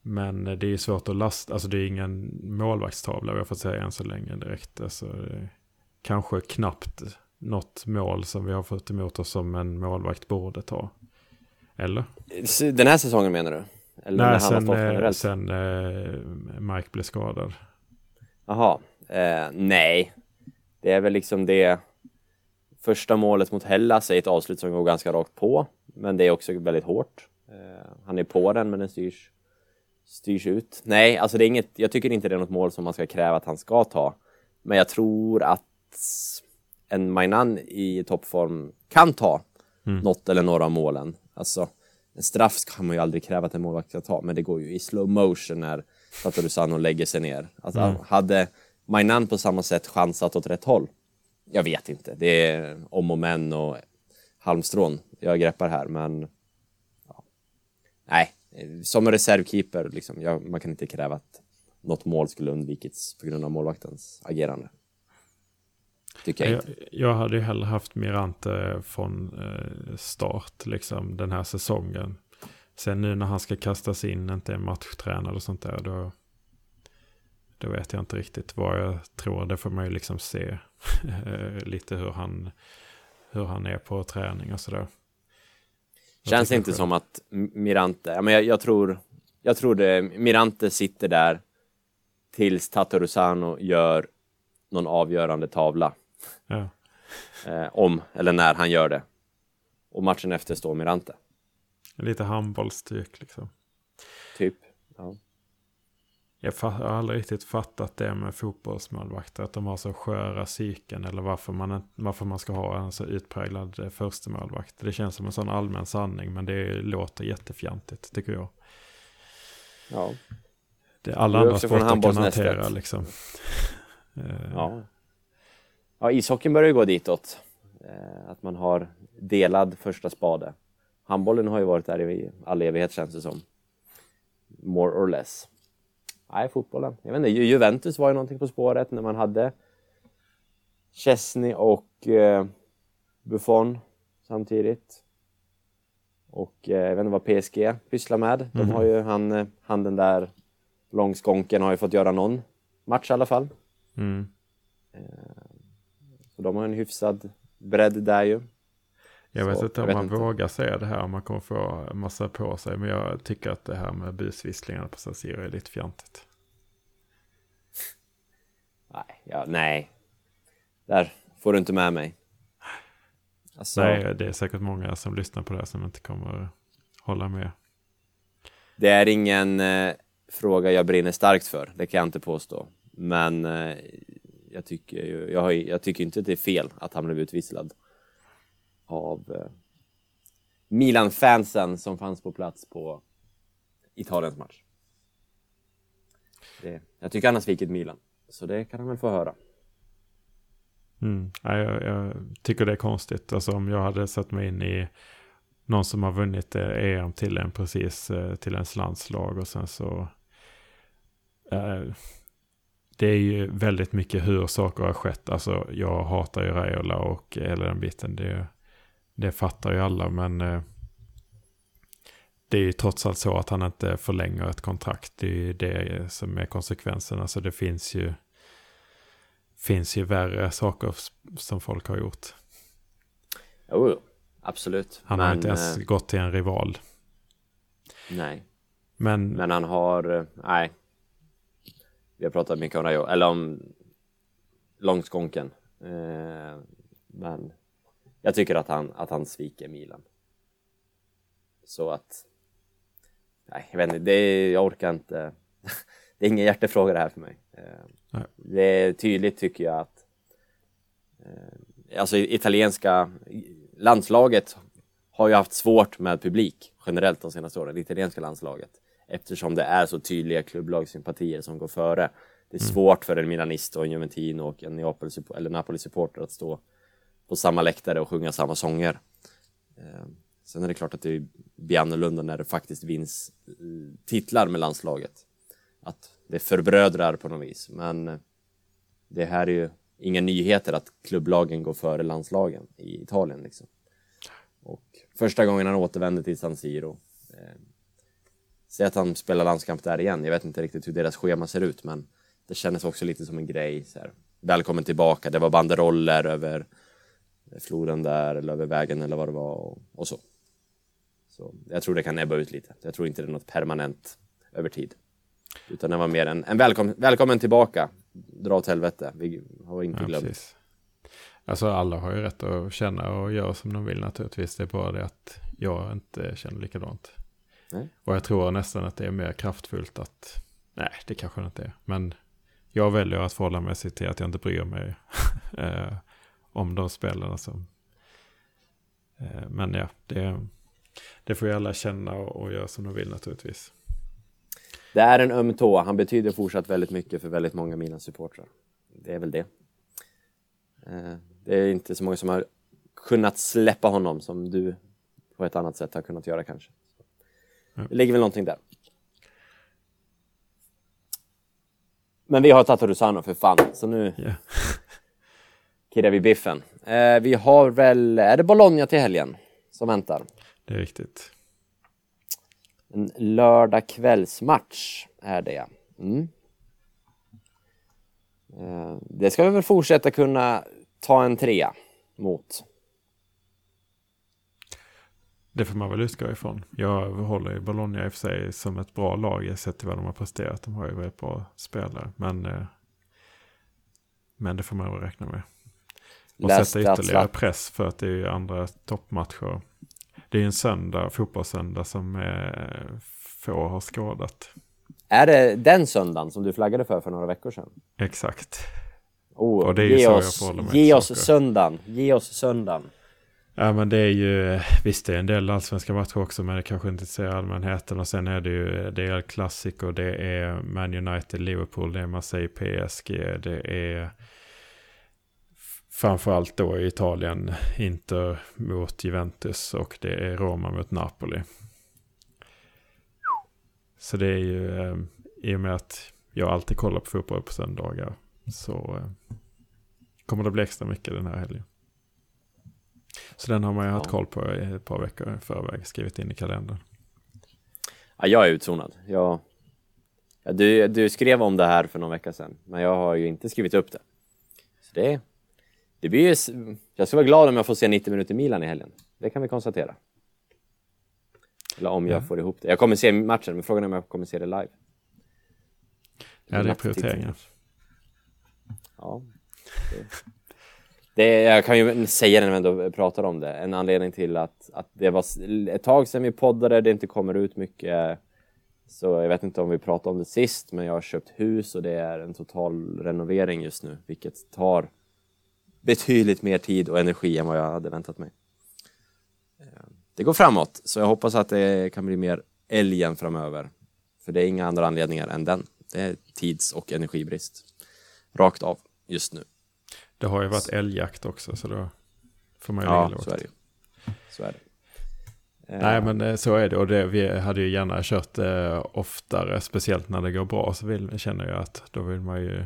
men det är ju svårt att lasta. Alltså det är ingen målvaktstavla vi har fått säga än så länge direkt. Alltså, kanske knappt något mål som vi har fått emot oss som en målvakt borde ta. Eller? Den här säsongen menar du? Eller Nej, sen, eh, sen eh, Mike blev skadad. Jaha, eh, nej. Det är väl liksom det första målet mot Hellas är ett avslut som går ganska rakt på. Men det är också väldigt hårt. Eh, han är på den men den styrs, styrs ut. Nej, alltså det är inget, jag tycker inte det är något mål som man ska kräva att han ska ta. Men jag tror att en Mainan i toppform kan ta något eller några av målen. Alltså, en straff kan man ju aldrig kräva att en målvakt ska ta, men det går ju i slow motion när Tatarusano lägger sig ner. Alltså, Hade Mainan på samma sätt chansat åt rätt håll? Jag vet inte. Det är om och men och halmstrån jag greppar här, men ja. nej, som en reservkeeper, liksom, jag, man kan inte kräva att något mål skulle undvikits på grund av målvaktens agerande. Tycker jag Jag, inte. jag hade ju hellre haft Mirante från eh, start liksom den här säsongen. Sen nu när han ska kastas in, inte är matchtränare och sånt där, då, då vet jag inte riktigt vad jag tror. Det får man ju liksom se eh, lite hur han, hur han är på träning och sådär. Känns inte själv- som att Mirante, men jag, jag tror, jag tror det, Mirante sitter där tills Tatarusano gör någon avgörande tavla. Ja. Eh, om eller när han gör det. Och matchen efter står Mirante, Lite handbollstyck liksom. typ. Ja. Jag, fa- jag har aldrig riktigt fattat det med fotbollsmålvakter. Att de har så sköra psyken. Eller varför man, varför man ska ha en så utpräglad eh, förstemålvakt. Det känns som en sån allmän sanning. Men det låter jättefjantigt tycker jag. Ja. Det alla andra sporter kan hantera liksom. Eh, Ja. Ja, ishockeyn börjar ju gå ditåt. Eh, att man har delad första spade. Handbollen har ju varit där i all evighet känns det som. More or less. Nej, fotbollen. Jag vet inte, Ju- Juventus var ju någonting på spåret när man hade Chesney och eh, Buffon samtidigt. Och eh, jag vet inte vad PSG pysslar med. De har ju han, han den där långskånken har ju fått göra någon match i alla fall. Mm. Så de har en hyfsad bredd där ju. Jag vet Så, inte om vet man inte. vågar säga det här. Om man kommer få massa på sig. Men jag tycker att det här med busvisslingarna på San Siro är lite fjantigt. Nej, ja, nej. Där får du inte med mig. Alltså, Nej, det är säkert många som lyssnar på det här som inte kommer hålla med. det är ingen eh, fråga jag brinner starkt för, det kan jag inte påstå. Men eh, jag, tycker, ju- jag, har, jag tycker inte att det är fel att han blev utvisslad av eh, Milan-fansen som fanns på plats på Italiens match. Det, jag tycker han har svikit Milan, så det kan han väl få höra. Mm. Ja, jag, jag tycker det är konstigt. Alltså om jag hade satt mig in i någon som har vunnit eh, EM till en precis eh, till ens landslag och sen så eh, det är ju väldigt mycket hur saker har skett. Alltså jag hatar ju Raiola och hela den biten. Det, det fattar ju alla men eh, det är ju trots allt så att han inte förlänger ett kontrakt. Det är ju det som är konsekvensen. Alltså det finns ju finns ju värre saker som folk har gjort. Jo, absolut. Han har Men, inte ens eh, gått till en rival. nej. Men, Men han har, eh, nej. Vi har pratat mycket om Rayo, eller om Långskånken. Eh, men jag tycker att han, att han sviker Milan. Så att... Nej, jag vet inte, det jag orkar inte. det är ingen hjärtefråga det här för mig. Eh, det är tydligt tycker jag att eh, alltså italienska landslaget har ju haft svårt med publik generellt de senaste åren, det italienska landslaget. Eftersom det är så tydliga klubblagssympatier som går före. Det är svårt för en Milanist och en Juventino och en Neapel eller Napoli-supporter att stå på samma läktare och sjunga samma sånger. Eh, sen är det klart att det blir annorlunda när det faktiskt vinns eh, titlar med landslaget. Att det förbrödrar på något vis. Men eh, det här är ju inga nyheter att klubblagen går före landslagen i Italien. Liksom. Och första gången han återvände till San Siro. Eh, Säg att han spelar landskamp där igen. Jag vet inte riktigt hur deras schema ser ut, men det kändes också lite som en grej. Så här. Välkommen tillbaka. Det var banderoller över floden där eller över vägen eller vad det var och, och så. Så jag tror det kan ebba ut lite. Jag tror inte det är något permanent över tid. Utan det var mer en, en välkom, välkommen tillbaka. Dra åt helvete. Vi har inte Ja, glömt. precis. Alltså alla har ju rätt att känna och göra som de vill naturligtvis. Det är bara det att jag inte känner likadant. Nej. Och jag tror nästan att det är mer kraftfullt att, nej det kanske inte är. Men jag väljer att förhålla mig till att jag inte bryr mig eh, om de spelarna som... Eh, men ja, det, det får ju alla känna och, och göra som de vill naturligtvis. Det är en öm tå. Han betyder fortsatt väldigt mycket för väldigt många mina supportrar. Det är väl det. Eh, Det är inte så många som har kunnat släppa honom som du på ett annat sätt har kunnat göra kanske. Det ligger väl någonting där. Men vi har Tatarusano för fan, så nu Ja. kirrar vi biffen. Eh, vi har väl, är det Bologna till helgen som väntar? Det är riktigt. En lördag kvällsmatch är det. Mm. Eh, Det ska vi väl fortsätta kunna ta en trea mot. Det får man väl utgå ifrån. Jag håller ju Bologna i och för sig som ett bra lag sett till vad de har presterat. De har ju väldigt bra spelare. Men, eh, men det får man väl räkna med. Och Läste sätta ytterligare press för att det är ju andra toppmatcher. Det är ju en söndag, fotbollssöndag som eh, få har skådat. Är det den söndagen som du flaggade för för några veckor sedan? Exakt. Oh, Och det är ju så jag oss, förhåller mig ge oss saker. söndagen. Ge oss söndagen. Ja men det är ju, visst det är en del allsvenska matcher också men det kanske inte ser allmänheten och sen är det ju, det är klassiker, det är Man United, Liverpool, det är Marseille, PSG, det är framförallt då i Italien Inter mot Juventus och det är Roma mot Napoli. Så det är ju, eh, i och med att jag alltid kollar på fotboll på söndagar så eh, kommer det bli extra mycket den här helgen. Så den har man ju haft Ja. koll på i ett par veckor i förväg, skrivit in i kalendern. Ja, jag är utzonad. Jag... Ja, du, du skrev om det här för någon vecka sedan, men jag har ju inte skrivit upp det. Så det, det blir ju... Jag ska vara glad om jag får se 90 minuter Milan i helgen. Det kan vi konstatera. Eller om jag Ja. får ihop det. Jag kommer se matchen, men frågan är om jag kommer se det live. Ja, det är prioriteringar. Ja. Det, det, jag kan ju säga det när vi ändå pratar om det. En anledning till att, att det var ett tag sedan vi poddade, det inte kommer ut mycket. Så jag vet inte om vi pratade om det sist, men jag har köpt hus och det är en total renovering just nu, vilket tar betydligt mer tid och energi än vad jag hade väntat mig. Eh, det går framåt, så jag hoppas att det kan bli mer älgen framöver. För det är inga andra anledningar än den. Det är tids och energibrist. Rakt av just nu. Det har ju varit älgjakt också, så då får man ju Ja, ligga lågt. så är det. Så är det. Nej, men eh, så är det. Och det, vi hade ju gärna kört eh, oftare, speciellt när det går bra, så vill, känner jag att då vill man ju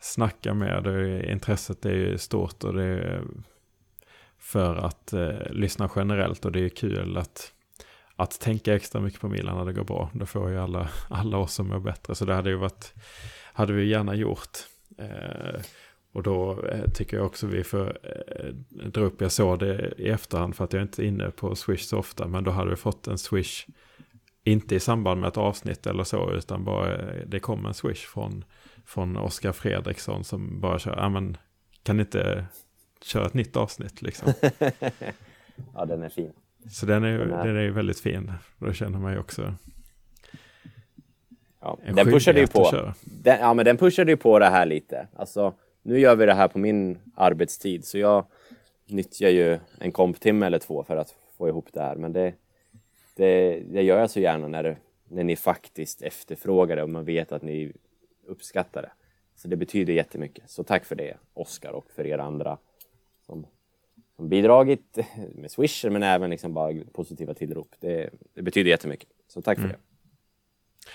snacka mer. Det är, intresset är ju stort och det är för att eh, lyssna generellt och det är kul att, att tänka extra mycket på Milan när det går bra. Då får ju alla, alla oss som mår bättre. Så det hade ju varit, hade vi gärna gjort. Eh, och då eh, tycker jag också vi får eh, dra upp, jag såg det i efterhand för att jag inte är inne på Swish så ofta, men då hade vi fått en Swish inte i samband med ett avsnitt eller så, utan bara eh, det kom en swish från, från Oskar Fredriksson som bara kör, ja men kan inte köra ett nytt avsnitt liksom. ja, den är fin. Så den är, Den är- den är väldigt fin. Då känner man ju också Ja, en den pushade ju på. Den, ja, men den pushade ju på det här lite. Alltså, nu gör vi det här på min arbetstid, så jag nyttjar ju en komptimme eller två för att få ihop det här. Men det, det, det gör jag så gärna när, det, när ni faktiskt efterfrågar det och man vet att ni uppskattar det. Så det betyder jättemycket. Så tack för det, Oskar, och för er andra som, som bidragit med swisher, men även liksom bara positiva tillrop. Det, det betyder jättemycket. Så tack för det.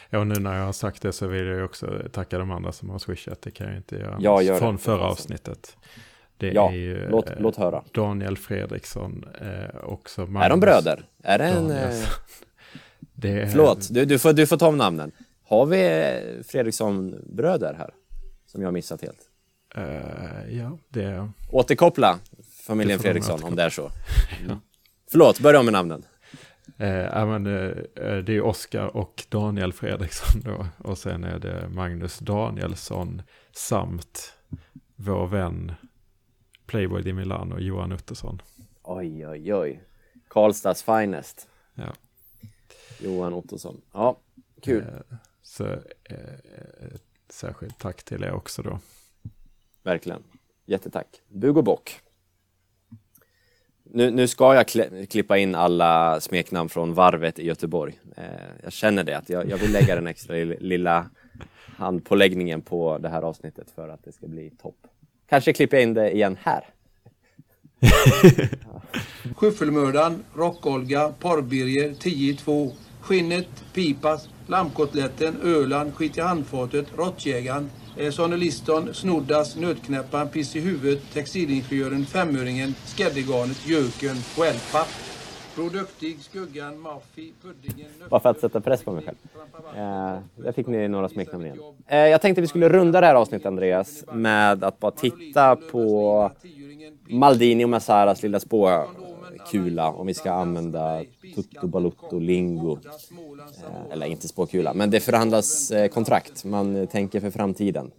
Ja, och nu när jag har sagt det så vill jag också tacka de andra som har swishat. Det kan jag inte göra. Ja, gör det. Från förra Alltså. avsnittet. Det Ja, är ju låt, eh, låt höra. Daniel Fredriksson, eh, också Är de Magnus bröder? Är det en... Eh, Det är, förlåt, du, du, får, du får ta om namnen. Har vi eh, Fredriksson-bröder här? Som jag har missat helt. Eh, ja, det är... Återkoppla familjen Det Fredriksson om det är så. Mm. Förlåt, börja om med namnen. Eh, men, eh, det är Oskar och Daniel Fredriksson då. Och sen är det Magnus Danielsson samt vår vän Playboy di Milano, Johan Ottosson. Oj, oj, oj. Karlstads finest. Ja. Johan Ottosson. Ja, kul. Eh, Så eh, ett särskilt tack till er också då. Verkligen. Jättetack. Bug och bock. Nu, nu ska jag klippa in alla smeknamn från varvet i Göteborg. Eh, jag känner det, att jag, jag vill lägga den extra lilla handpåläggningen på det här avsnittet för att det ska bli topp. Kanske klipper jag in det igen här. Skyffelmördaren, Rock-Olga, Porrbirger, 10-2, Skinnet, Pipas, Lammkotletten, Öland, Skit i handfatet, Råttjägaren, eh, Sonny Liston, Snoddas, Nötknäpparen, Piss i huvudet, Textilingenjören, Femöringen, Skäddegarnet, Jöken, Wellpapp. Produktig, Skuggan, Maffi, Puddingen, Bara för att sätta press på mig själv. Eh, där fick ni några smeknamn igen. Eh, jag tänkte vi skulle runda det här avsnittet, Andreas, med att bara titta på Maldini och Massaras lilla spåkula, om vi ska använda tutto balutto lingo. Eh, eller inte spåkula, men det förhandlas eh, kontrakt. Man tänker för framtiden.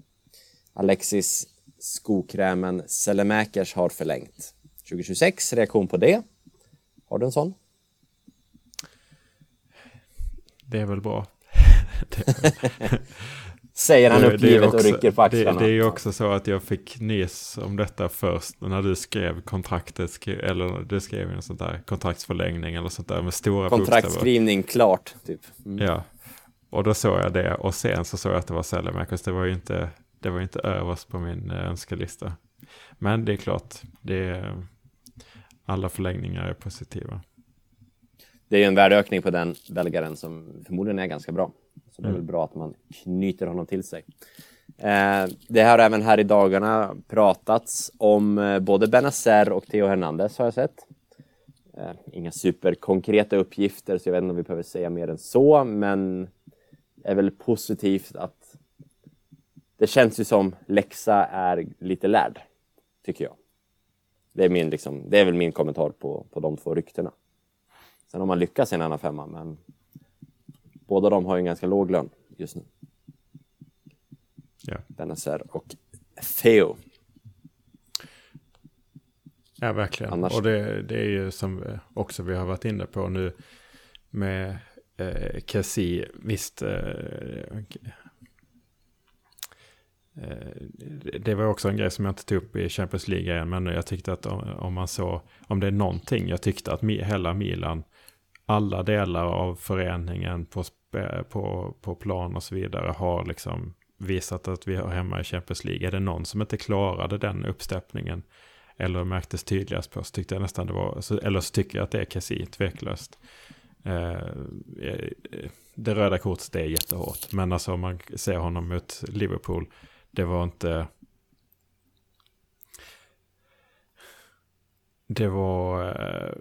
Alexis skokrämen Selemäkers har förlängt. 2026, reaktion på det? Har du en sån? Det är väl bra. det är uppgivet och också- rycker på axlarna. Det, det är ju också så att jag fick nys om detta först när du skrev kontraktet, skrev, eller du skrev en sån där kontraktsförlängning eller sånt där med stora bokstäver. Kontraktskrivning klart, typ. Mm. Ja, och då såg jag det och sen så såg jag att det var Sellemakers. Det var ju inte, det var inte överst på min eh, önskelista. Men det är klart, det är, alla förlängningar är positiva. Det är ju en värdeökning på den belgaren som förmodligen är ganska bra. Så det är Mm. väl bra att man knyter honom till sig. Eh, det har även här i dagarna pratats om eh, både Benazer och Theo Hernandez har jag sett. Eh, inga superkonkreta uppgifter så jag vet inte om vi behöver säga mer än så men det är väl positivt att det känns ju som Lexa är lite lärd, tycker jag. Det är, min, liksom, det är väl min kommentar på, på de två ryktena. Sen har man lyckats i en annan femma, men båda de har ju en ganska låg lön just nu. Ja. Benazer och Theo. Ja, verkligen. Annars- Och det, det är ju som eh, också vi har varit inne på nu med eh, Kessie, visst. Eh, eh, det var också en grej som jag inte tog upp i Champions League än, men jag tyckte att om, man så, om det är någonting, jag tyckte att hela Milan, alla delar av föreningen på, Eh, på, på plan och så vidare har liksom visat att vi har hemma i Champions League. Är det någon som inte klarade den uppsteppningen eller märktes tydligast på så tyckte jag nästan det var, eller så tycker jag att det är Kessie, tveklöst. Eh, eh, det röda kortet det är jättehårt, men alltså om man ser honom mot Liverpool, det var inte... Det var... Eh,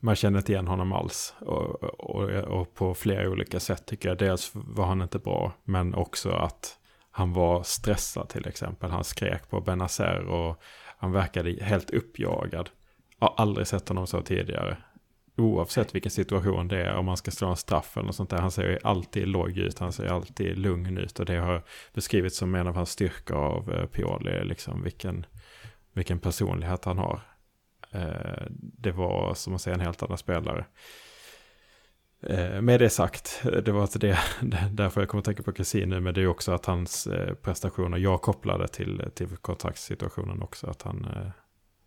man kände inte igen honom alls. Och, och, och på flera olika sätt tycker jag. Dels var han inte bra, men också att han var stressad till exempel. Han skrek på Benazer och han verkade helt uppjagad. Jag har aldrig sett honom så tidigare. oavsett vilken situation det är, om man ska slå en straff eller något sånt där. Han ser ju alltid låg ut, han ser alltid lugn ut och det har beskrivits som en av hans styrkor av eh, Pioli, liksom vilken, vilken personlighet han har. Eh, det var som att säga en helt annan spelare. Eh, med det sagt, det var inte det, därför jag kommer att tänka på Cassini nu, men det är också att hans eh, prestationer, jag kopplade till, till kontraktssituationen också, att han,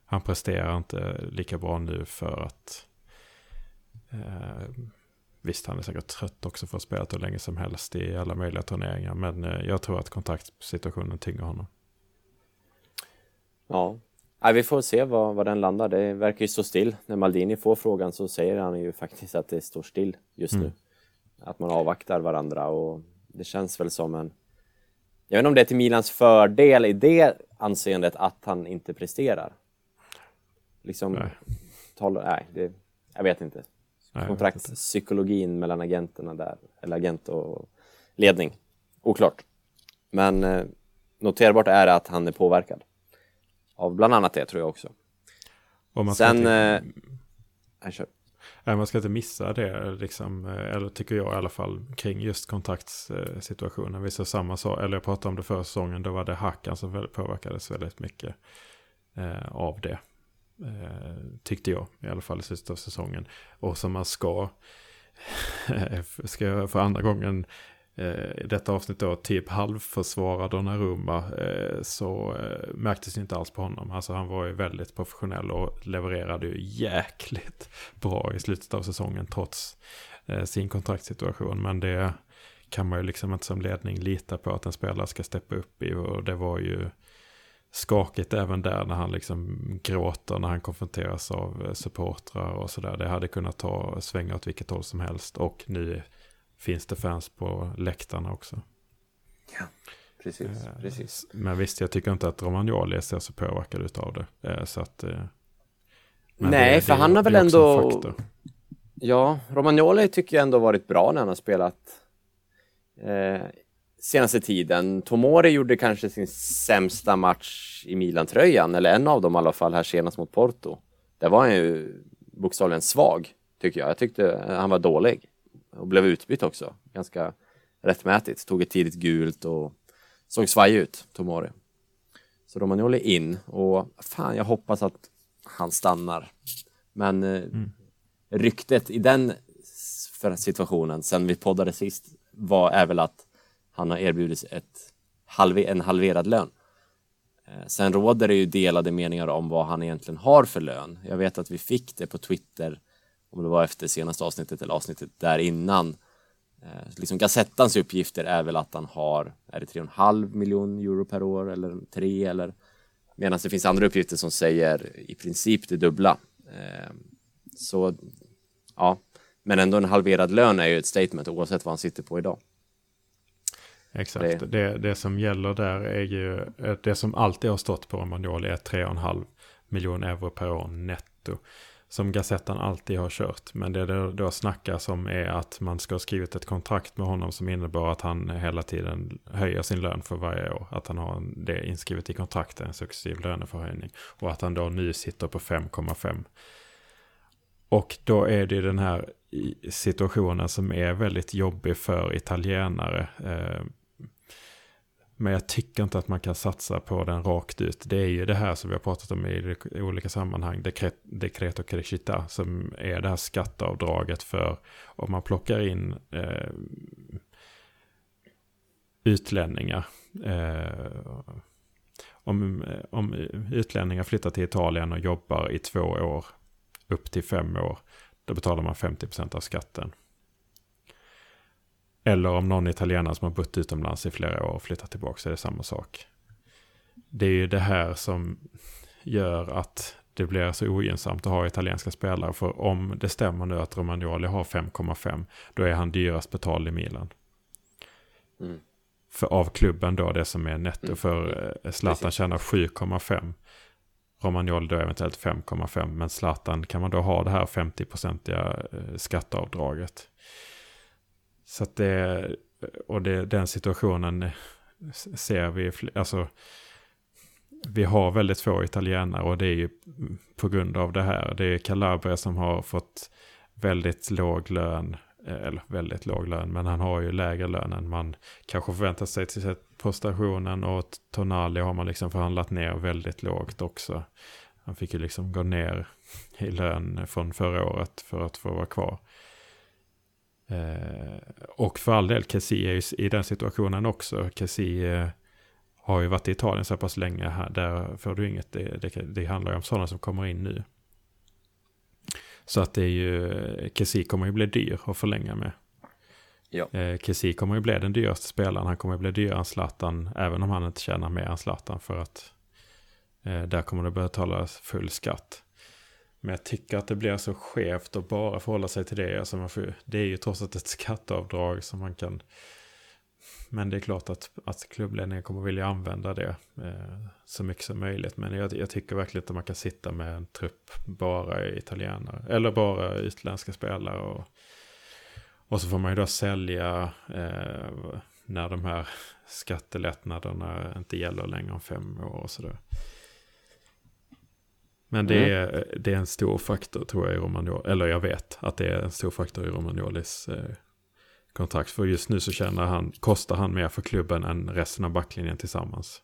han presterar inte lika bra nu för att Visst, han är säkert trött också för att spela hur länge som helst i alla möjliga turneringar. Men jag tror att kontaktsituationen tynger honom. Ja, Nej, vi får se var, var den landar. Det verkar ju stå still. När Maldini får frågan så säger han ju faktiskt att det står still just mm. nu. Att man avvaktar varandra och det känns väl som en... Jag vet inte om det är till Milans fördel i det anseendet att han inte presterar. Liksom... Nej. Tal, nej, det, jag vet inte. Kontraktspsykologin mellan agenterna där, eller agent och ledning. Oklart. Men eh, noterbart är att han är påverkad av bland annat det tror jag också. man Sen... Inte... Eh, kör. Man ska inte missa det, liksom, eh, eller tycker jag i alla fall, kring just kontraktssituationen. Vi sa samma sak, eller jag pratade om det förra säsongen, då var det Hackan som påverkades väldigt mycket eh, av det. Eh, tyckte jag, i alla fall i slutet av säsongen. Och som man ska, ska jag för andra gången eh, detta avsnitt då typ halvförsvarar Donnarumma eh, så eh, märktes inte alls på honom. Alltså han var ju väldigt professionell och levererade ju jäkligt bra i slutet av säsongen trots eh, sin kontraktssituation. Men det kan man ju liksom inte som ledning lita på att en spelare ska steppa upp i och det var ju skakigt även där när han liksom gråter när han konfronteras av eh, supportrar och sådär. Det hade kunnat ta svänga åt vilket håll som helst och nu finns det fans på läktarna också. Ja, precis. Eh, precis. Men visst, jag tycker inte att Romagnoli ser så påverkad av det. Eh, så att, eh, Nej, det, för det, han har väl ändå... Ja, Romagnoli tycker jag ändå varit bra när han har spelat eh, senaste tiden. Tomori gjorde kanske sin sämsta match i Milan-tröjan, eller en av dem i alla fall, här senast mot Porto. Där var han ju bokstavligen svag, tycker jag. Jag tyckte han var dålig och blev utbytt också. Ganska rättmätigt. Tog ett tidigt gult och såg svaj ut, Tomori. Så Romagnoli in och fan, jag hoppas att han stannar. Men eh, mm. ryktet i den situationen sen vi poddade sist var är väl att han har erbjudits ett halve, en halverad lön. Eh, sen råder det ju delade meningar om vad han egentligen har för lön. Jag vet att vi fick det på Twitter om det var efter senaste avsnittet eller avsnittet där innan. Eh, liksom Gazettans uppgifter är väl att han har, är det 3,5 miljon euro per år eller 3 eller medan det finns andra uppgifter som säger i princip det dubbla. Eh, så ja, men ändå en halverad lön är ju ett statement oavsett vad han sitter på idag. Exakt, det, det, det som gäller där är ju, det som alltid har stått på Romagnoli är 3,5 miljon euro per år netto som Gazettan alltid har kört. Men det det då snackas om är att man ska ha skrivit ett kontrakt med honom som innebär att han hela tiden höjer sin lön för varje år. Att han har det inskrivet i kontraktet, en successiv löneförhöjning. Och att han då nu sitter på 5,5. Och då är det den här situationen som är väldigt jobbig för italienare. Eh, men jag tycker inte att man kan satsa på den rakt ut. Det är ju det här som vi har pratat om i olika sammanhang. Dekret, dekret och crescita som är det här skatteavdraget för om man plockar in eh, utlänningar. Eh, om, om utlänningar flyttar till Italien och jobbar i två år upp till fem år. Då betalar man 50% av skatten. Eller om någon italienare som har bott utomlands i flera år och flyttat tillbaka så är det samma sak. Det är ju det här som gör att det blir så ogynnsamt att ha italienska spelare. För om det stämmer nu att Romagnoli har 5,5 då är han dyrast betald i Milan. Mm. För av klubben då det som är netto. Mm. För eh, Zlatan tjänar 7,5. Romagnoli då eventuellt 5,5. Men Zlatan kan man då ha det här 50-procentiga eh, skatteavdraget. Så att det, och det, den situationen ser vi, alltså vi har väldigt få italienare och det är ju på grund av det här. Det är Calabria som har fått väldigt låg lön. Eh, eller väldigt låg lön, men han har ju lägre lön än man kanske förväntar sig till sig på stationen. Och Tonali har man liksom förhandlat ner väldigt lågt också. Han fick ju liksom gå ner i lön från förra året för att få vara kvar. Eh, och för all del, Kessie är ju i den situationen också. Kessie eh, har ju varit i Italien så pass länge. Här, där får du inget. Det, det, det handlar ju om sådana som kommer in nu. Så att det är ju, Kessie kommer ju bli dyr att förlänga med. Ja. Eh, Kessie kommer ju bli den dyraste spelaren. Han kommer ju bli dyrare än Zlatan. Även om han inte tjänar mer än Zlatan. För att eh, där kommer det börja talas full skatt. Men jag tycker att det blir så skevt att bara förhålla sig till det. Alltså man får, det är ju trots allt ett skatteavdrag som man kan... Men det är klart att, att klubbledningen kommer vilja använda det eh, så mycket som möjligt. Men jag, jag tycker verkligen att man kan sitta med en trupp bara italienare. Eller bara utländska spelare. Och, och så får man ju då sälja eh, när de här skattelättnaderna inte gäller längre om fem år och sådär. Men det, är, det är en stor faktor tror jag i Romagnoli. Eller jag vet att det är en stor faktor i Romagnolis eh, kontrakt. För just nu så känner han, kostar han mer för klubben än resten av backlinjen tillsammans.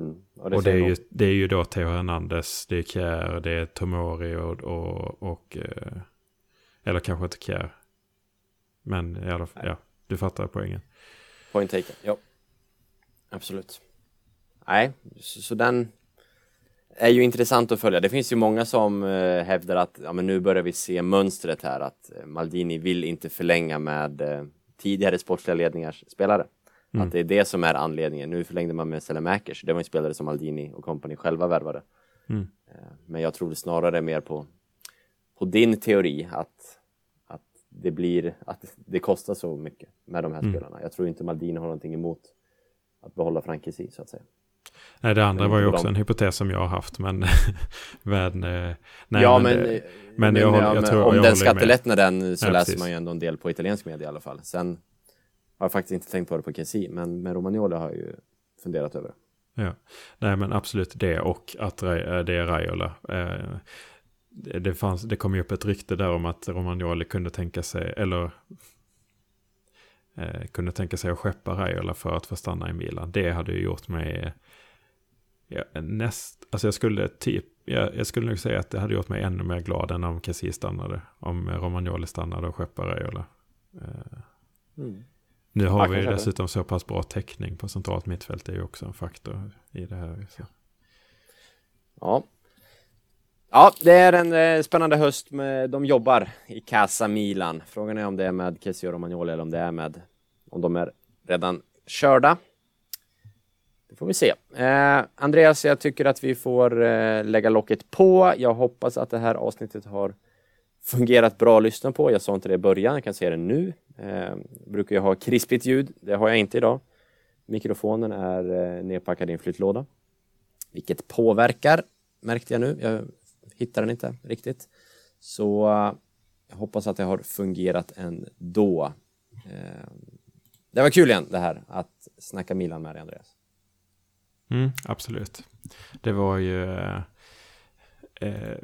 Mm. Och det, ser är nog- ju, det är ju då Theo Hernandez, det är Kjär, det är Tomori och, och, och eh, eller kanske inte Kjär. Men i alla fall, ja, du fattar poängen. Point taken, ja. Absolut. Nej, så, så den är ju intressant att följa. Det finns ju många som eh, hävdar att ja, men nu börjar vi se mönstret här att eh, Maldini vill inte förlänga med eh, tidigare sportsliga ledningars spelare. Mm. Att det är det som är anledningen. Nu förlängde man med Selemakers. Det var en spelare som Maldini och company själva värvade. Mm. Men jag tror snarare mer på, på din teori att, att det blir att det kostar så mycket med de här Mm. spelarna. Jag tror inte Maldini har någonting emot att behålla Frank Kessie, så att säga. Nej, det andra var ju också en hypotes som jag har haft, men... men eh, nej, ja, men, men, det- eh, men jag håller- jag men tror- jag om håller den skattelättnaden så Ja, läser precis. man ju ändå en del på italiensk media i alla fall. Sen har jag faktiskt inte tänkt på det på Kessie, men med Romagnoli har jag ju funderat över. Ja, nej men absolut det och att eh, det är Raiola. Eh, det, fanns, det kom ju upp ett rykte där om att Romagnoli kunde tänka sig, eller eh, kunde tänka sig att skeppa Raiola för att få stanna i Milan. Det hade ju gjort mig ja, näst, alltså jag skulle typ, jag, jag skulle nog säga att det hade gjort mig ännu mer glad än om Kessie stannade. Om Romagnoli stannade och skeppade Raiola. Eh, nu har Ja, vi ju det. dessutom så pass bra täckning på centralt mittfält. Det är ju också en faktor i det här. Så. Ja. Ja, det är en eh, spännande höst. Med, de jobbar i Casa Milan. Frågan är om det är med Kessie och Romagnoli eller om det är med om de är redan körda. Det får vi se. Eh, Andreas, jag tycker att vi får eh, lägga locket på. Jag hoppas att det här avsnittet har fungerat bra att lyssna på. Jag sa inte det i början, jag kan säga det nu. Eh, brukar jag ha krispigt ljud. Det har jag inte idag. Mikrofonen är eh, nedpackad i en flyttlåda. Vilket påverkar, märkte jag nu. Jag hittar den inte riktigt. Så eh, jag hoppas att det har fungerat ändå. Eh, det var kul igen det här att snacka Milan med dig Andreas. Mm, absolut. Det var ju... Eh, eh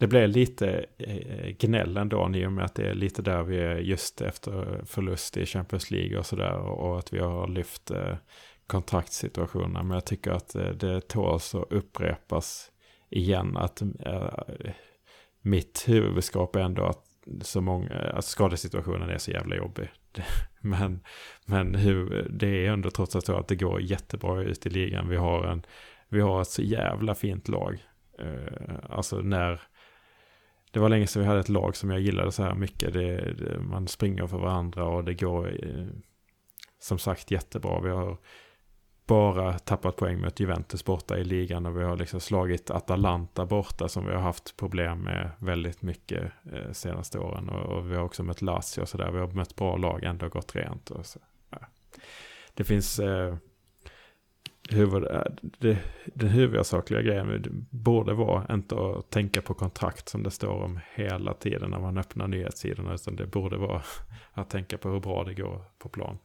det blev lite eh, eh, gnäll ändå i och med att det är lite där vi är just efter förlust i Champions League och sådär. Och, och att vi har lyft eh, kontraktssituationerna. Men jag tycker att eh, det tåls att upprepas igen. Att eh, mitt huvudskap är ändå att så många, att skadesituationen är så jävla jobbig. Men, men hur, det är ändå trots allt så att det går jättebra ut i ligan. Vi har, en, vi har ett så jävla fint lag. Eh, alltså när, det var länge sedan vi hade ett lag som jag gillade så här mycket. Det, det, man springer för varandra och det går eh, som sagt jättebra. Vi har bara tappat poäng mot Juventus borta i ligan och vi har liksom slagit Atalanta borta som vi har haft problem med väldigt mycket eh, senaste åren. Och, och vi har också mött Lazio och sådär. Vi har mött bra lag, ändå gått rent. Och så. Ja. Det finns eh, huvud, eh, det, den huvudsakliga grejen borde vara inte att tänka på kontrakt som det står om hela tiden när man öppnar nyhetssidorna. Utan det borde vara att tänka på hur bra det går på plan.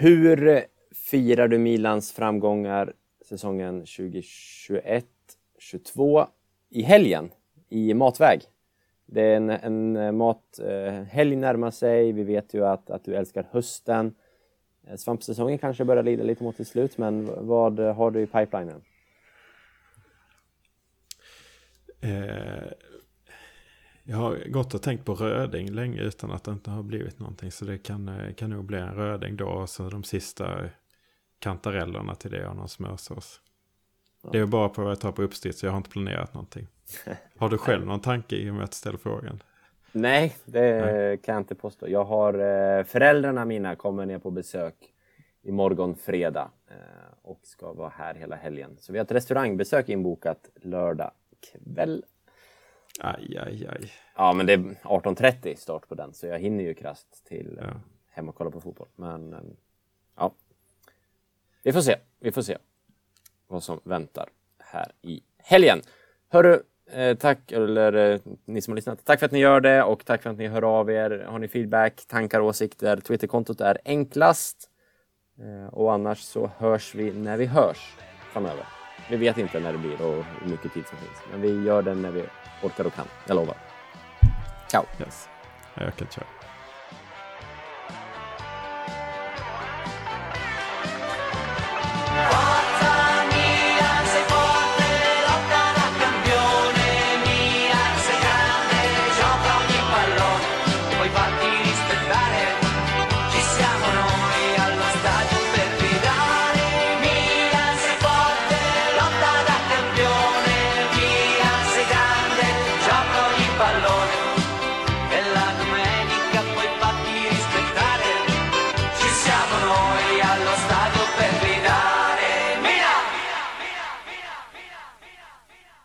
Hur firar du Milans framgångar säsongen 2021-22 i helgen? i matväg. Det är en, en mathelg eh, närmar sig, vi vet ju att, att du älskar hösten. Eh, svampsäsongen kanske börjar lida lite mot sitt slut, men vad har du i pipelinen? Eh, jag har gått och tänkt på röding länge utan att det inte har blivit någonting. Så det kan, eh, kan nog bli en röding då. Och så de sista kantarellerna till det och någon smörsås. Det är bara på vad jag tar på uppstitt så jag har inte planerat någonting. Har du själv någon tanke i och med att ställa frågan? Nej, det Nej. kan jag inte påstå. Jag har eh, föräldrarna mina kommer ner på besök imorgon fredag eh, och ska vara här hela helgen. Så vi har ett restaurangbesök inbokat lördag kväll. Aj, aj, aj. Ja, men det är 18.30 start på den, så jag hinner ju krasst till ja. hem och kolla på fotboll. Men eh, ja, vi får se. Vi får se vad som väntar här i helgen. Hörru, eh, tack, eller eh, ni som har lyssnat. Tack för att ni gör det och tack för att ni hör av er. Har ni feedback, tankar, åsikter? Twitterkontot är enklast. Eh, och annars så hörs vi när vi hörs framöver. Vi vet inte när det blir och hur mycket tid som finns. Men vi gör det när vi orkar och kan. Jag lovar. Ciao! Yes. Jag kan köra.